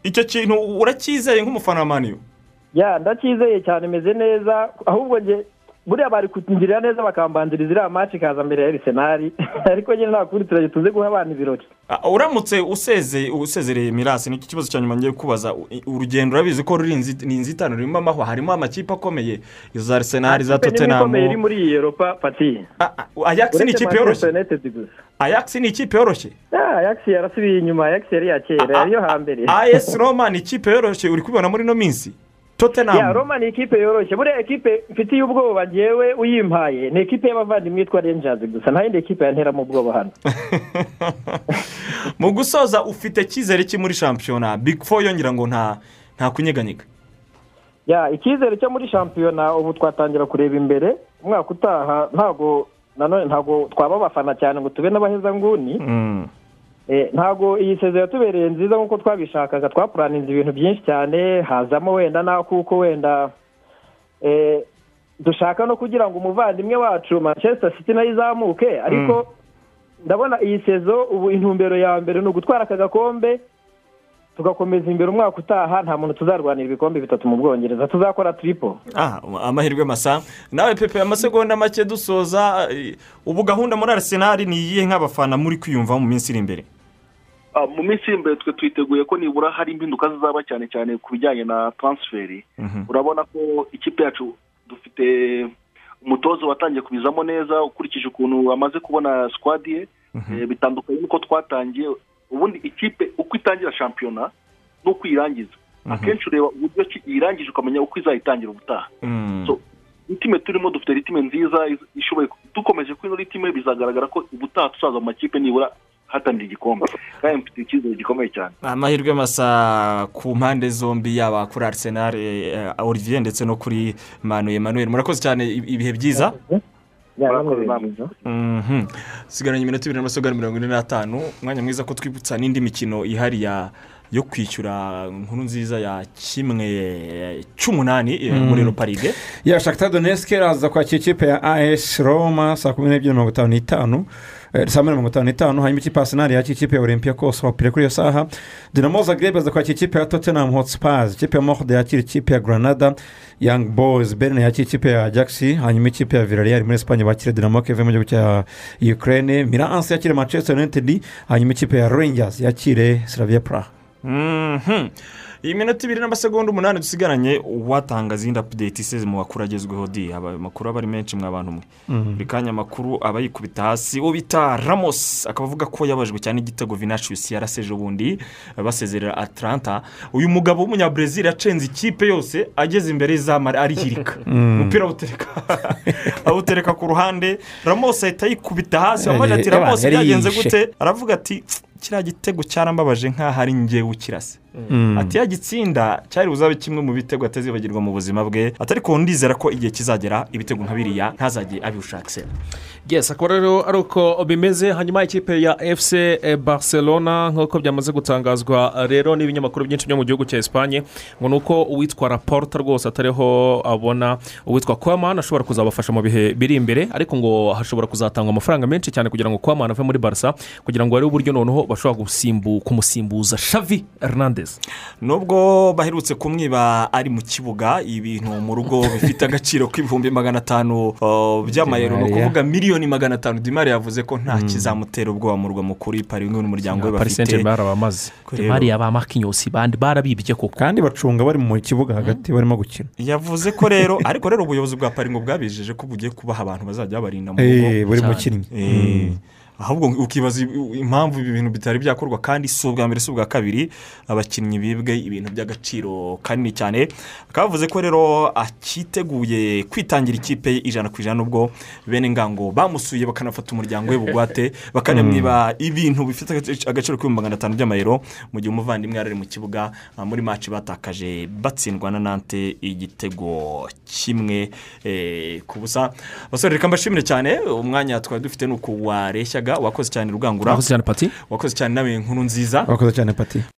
Icyo kintu uracyizeye nk'umufana wa maniyu ya ndacyizeye cyane meze neza ahubwo njye buriya bari kungirira neza bakambanziriza iriya maci ikaza mbere ya arisenali ariko nyine nta kundi turajya tuze guha abana ibirori. Ah, uramutse usezereye mirasi ni cyo kibazo cya nyuma ngiye kubaza urugendo urabizi ko ruri ni inzitane rurimo amahwa harimo amakipe akomeye. Iza arisenali za ikomeye iri totenamu muri iyi eropa pati ayakisi ni ikipe yoroshye? Ayakisi ni ikipe yoroshye? Ah, Ajax yarasubiye inyuma Ajax yari iya kera yari iyo hambere. As roma ni ikipe yoroshye? Uri kubibona muri ino minsi? Ya totenamu roma ni ikipe yoroshye buriya ekipe mfitiye ubwoba ngewe uyimpaye. Ni ekipe y'abavandimwe yitwa rangers gusa. Nta yindi ekipe yanteramo ubwoba hano. Mu gusoza ufite icyizere ki muri shampiyona? Big four yongera ngo nta nta kunyeganyega. Ya icyizere cyo muri shampiyona ubu twatangira kureba imbere. Umwaka utaha ntabwo nanone ntabwo twaba abafana cyane ngo tube n'abahezanguni. Eh, ntabwo iyi sezo yatubereye nziza nk'uko twabishakaga. Twapuraninze ibintu byinshi cyane hazamo wenda na kuko wenda. Eh, dushaka no kugira ngo umuvandimwe wacu manchester city na yo izamuke. Ariko ndabona iyi sezo ubu intumbero ya mbere ni ugutwara aka gakombe tugakomeza imbere umwaka utaha nta muntu tuzarwanira ibikombe bitatu mu bwongereza. Tuzakora tiripo Ah, amahirwe masa. Nawe pepe amasegonda make dusoza eh, ubu gahunda muri arisenali ni iyihe nk'abafana muri kwiyumva mu minsi iri imbere? Mu minsi iri imbere twe twiteguye ko nibura hari impinduka zizaba cyane cyane ku bijyanye na taransiferi urabona ko ikipe yacu dufite umutoza watangiye kubizamo neza ukurikije ukuntu amaze kubona sikwadi ye Eh, bitandukanye n'uko twatangiye. Ubundi ikipe uko itangira shampiyona n'uko iyirangiza akenshi ureba uburyo ki iyirangije ukamenya uko izayitangira ubutaha. So, ritime turimo dufite ritime nziza iz- ishoboye dukomeje kuri ino ritime bizagaragara ko ubutaha tuzaza mu makipe nibura hatanira igikombe. Kandi mfite icyizere gikomeye cyane. Amahirwe masa ku mpande zombi yaba kuri arisenali olivier ndetse no kuri manu emmanuel murakoze cyane ib- ibihe byiza? Mhm. sigaranye iminota ibiri n'amasoga mirongo ine n'atanu. Umwanya mwiza ko twibutsa n'indi mikino ihari ya yo kwishyura nkuru nziza ya kimwe cy'umunani eh, Mm. muri roparide ya shakita doneske araza kwakira ikipe ya as roma saa kumi n'ebyiri mirongo itanu n'itanu. eh, saa mbiri mirongo itanu n'itanu hanyuma ikipe arsenal yakira ikipe ya olympia kose wapire kuri iyo saha. Dinamo zagreb aza kwakira ikipe ya tottenham hotspurs ikipe ya morde yakira ikipe ya granada. Young boys berne yakira ikipe ya ajax. Hanyuma ikipe ya villarreal muri esipanye bakira dinamo keve mu gihugu cya ukraine. Miranse yakire manchester united. Hanyuma ikipe ya rangers yakire slavia praha. Mhm. Iyi minota ibiri n'amasegonda umunani dusigaranye watanga izindi apudeti iseze mu makuru agezweho di aba amakuru aba ari menshi mwa bantu mwe Mhm. buri kanya amakuru aba yikubita hasi. Uwo bita ramos akaba avuga ko yabajwe cyane igitego vinashius yaraseje ubundi basezerera atlanta. Uyu mugabo w'umunyabrazil yacenze ikipe yose ageze imbere y'izamu arihirika Mm. umupira awutereka awutereka ku ruhande. Ramos ahita yikubita hasi Eh, wambaye ati eh, ramos yari byagenze yishe." gute? Aravuga ati kiriya gitego cyarambabaje nk'aho ari ngewe ukirase. Mm. ati yagitsinda cyari buzabe kimwe mu bitego atazibagirwa mu buzima bwe atari ko ndizera ko igihe kizagera ibitego nka biriya ntazajye abibushakse yes akaba rero ari uko bimeze. Hanyuma ikipe ya fc barcelona nk'uko byamaze gutangazwa rero n'ibinyamakuru byinshi byo mu gihugu cya esipanye ngo ni uko uwitwa raporta rwose atariho abona uwitwa kwamana ashobora kuzabafasha mu bihe biri imbere. Ariko ngo hashobora kuzatangwa amafaranga menshi cyane kugira ngo kwamana ave muri barisa kugira ngo barebe uburyo noneho bashobora kumusimbuza shavi hernandez. Nubwo baherutse kumwiba ari mu kibuga ibintu mu rugo bifite agaciro k'ibihumbi magana atanu uh, by'amayero ni Di Maria. ukuvuga miliyoni magana atanu. Dimari yavuze ko nta kizamutera ubwoba mu rwa mukuru pari bimwe n'umuryango we bafite. Barabamaze. Rero- demariya ba makinyosi bandi barabibye koko. Kandi bacunga bari mu kibuga hagati barimo gukina. Yavuze ko rero ariko rero ubuyobozi bwa pari ngo bwabijeje ko bugiye kubaha abantu bazajya babarinda mu Eh, rugo buri Cyane. mukinnyi. Ahubwo ukibaza impamvu ibi bintu bitari byakorwa kandi si ubwa mbere si ubwa kabiri abakinnyi bibwe ibintu by'agaciro kanini cyane. Bavuze ko rero akiteguye kwitangira ikipe ijana ku ijana nubwo bene ngango bamusuye bakanafata umuryango we bugwate bakanamwiba ibintu bifite agaciro k'ibihumbi magana atanu by'amayero mu gihe umuvandimwe yari ari mu kibuga ah, muri maci batakaje batsindwa na nante igitego kimwe eh, ku busa. Basore reka mbashimire cyane umwanya twari dufite ni uku wareshyaga wakoze cyane rugangura. Wakoze cyane pati? Wakoze cyane nawe inkuru nziza. Wakoze cyane pati.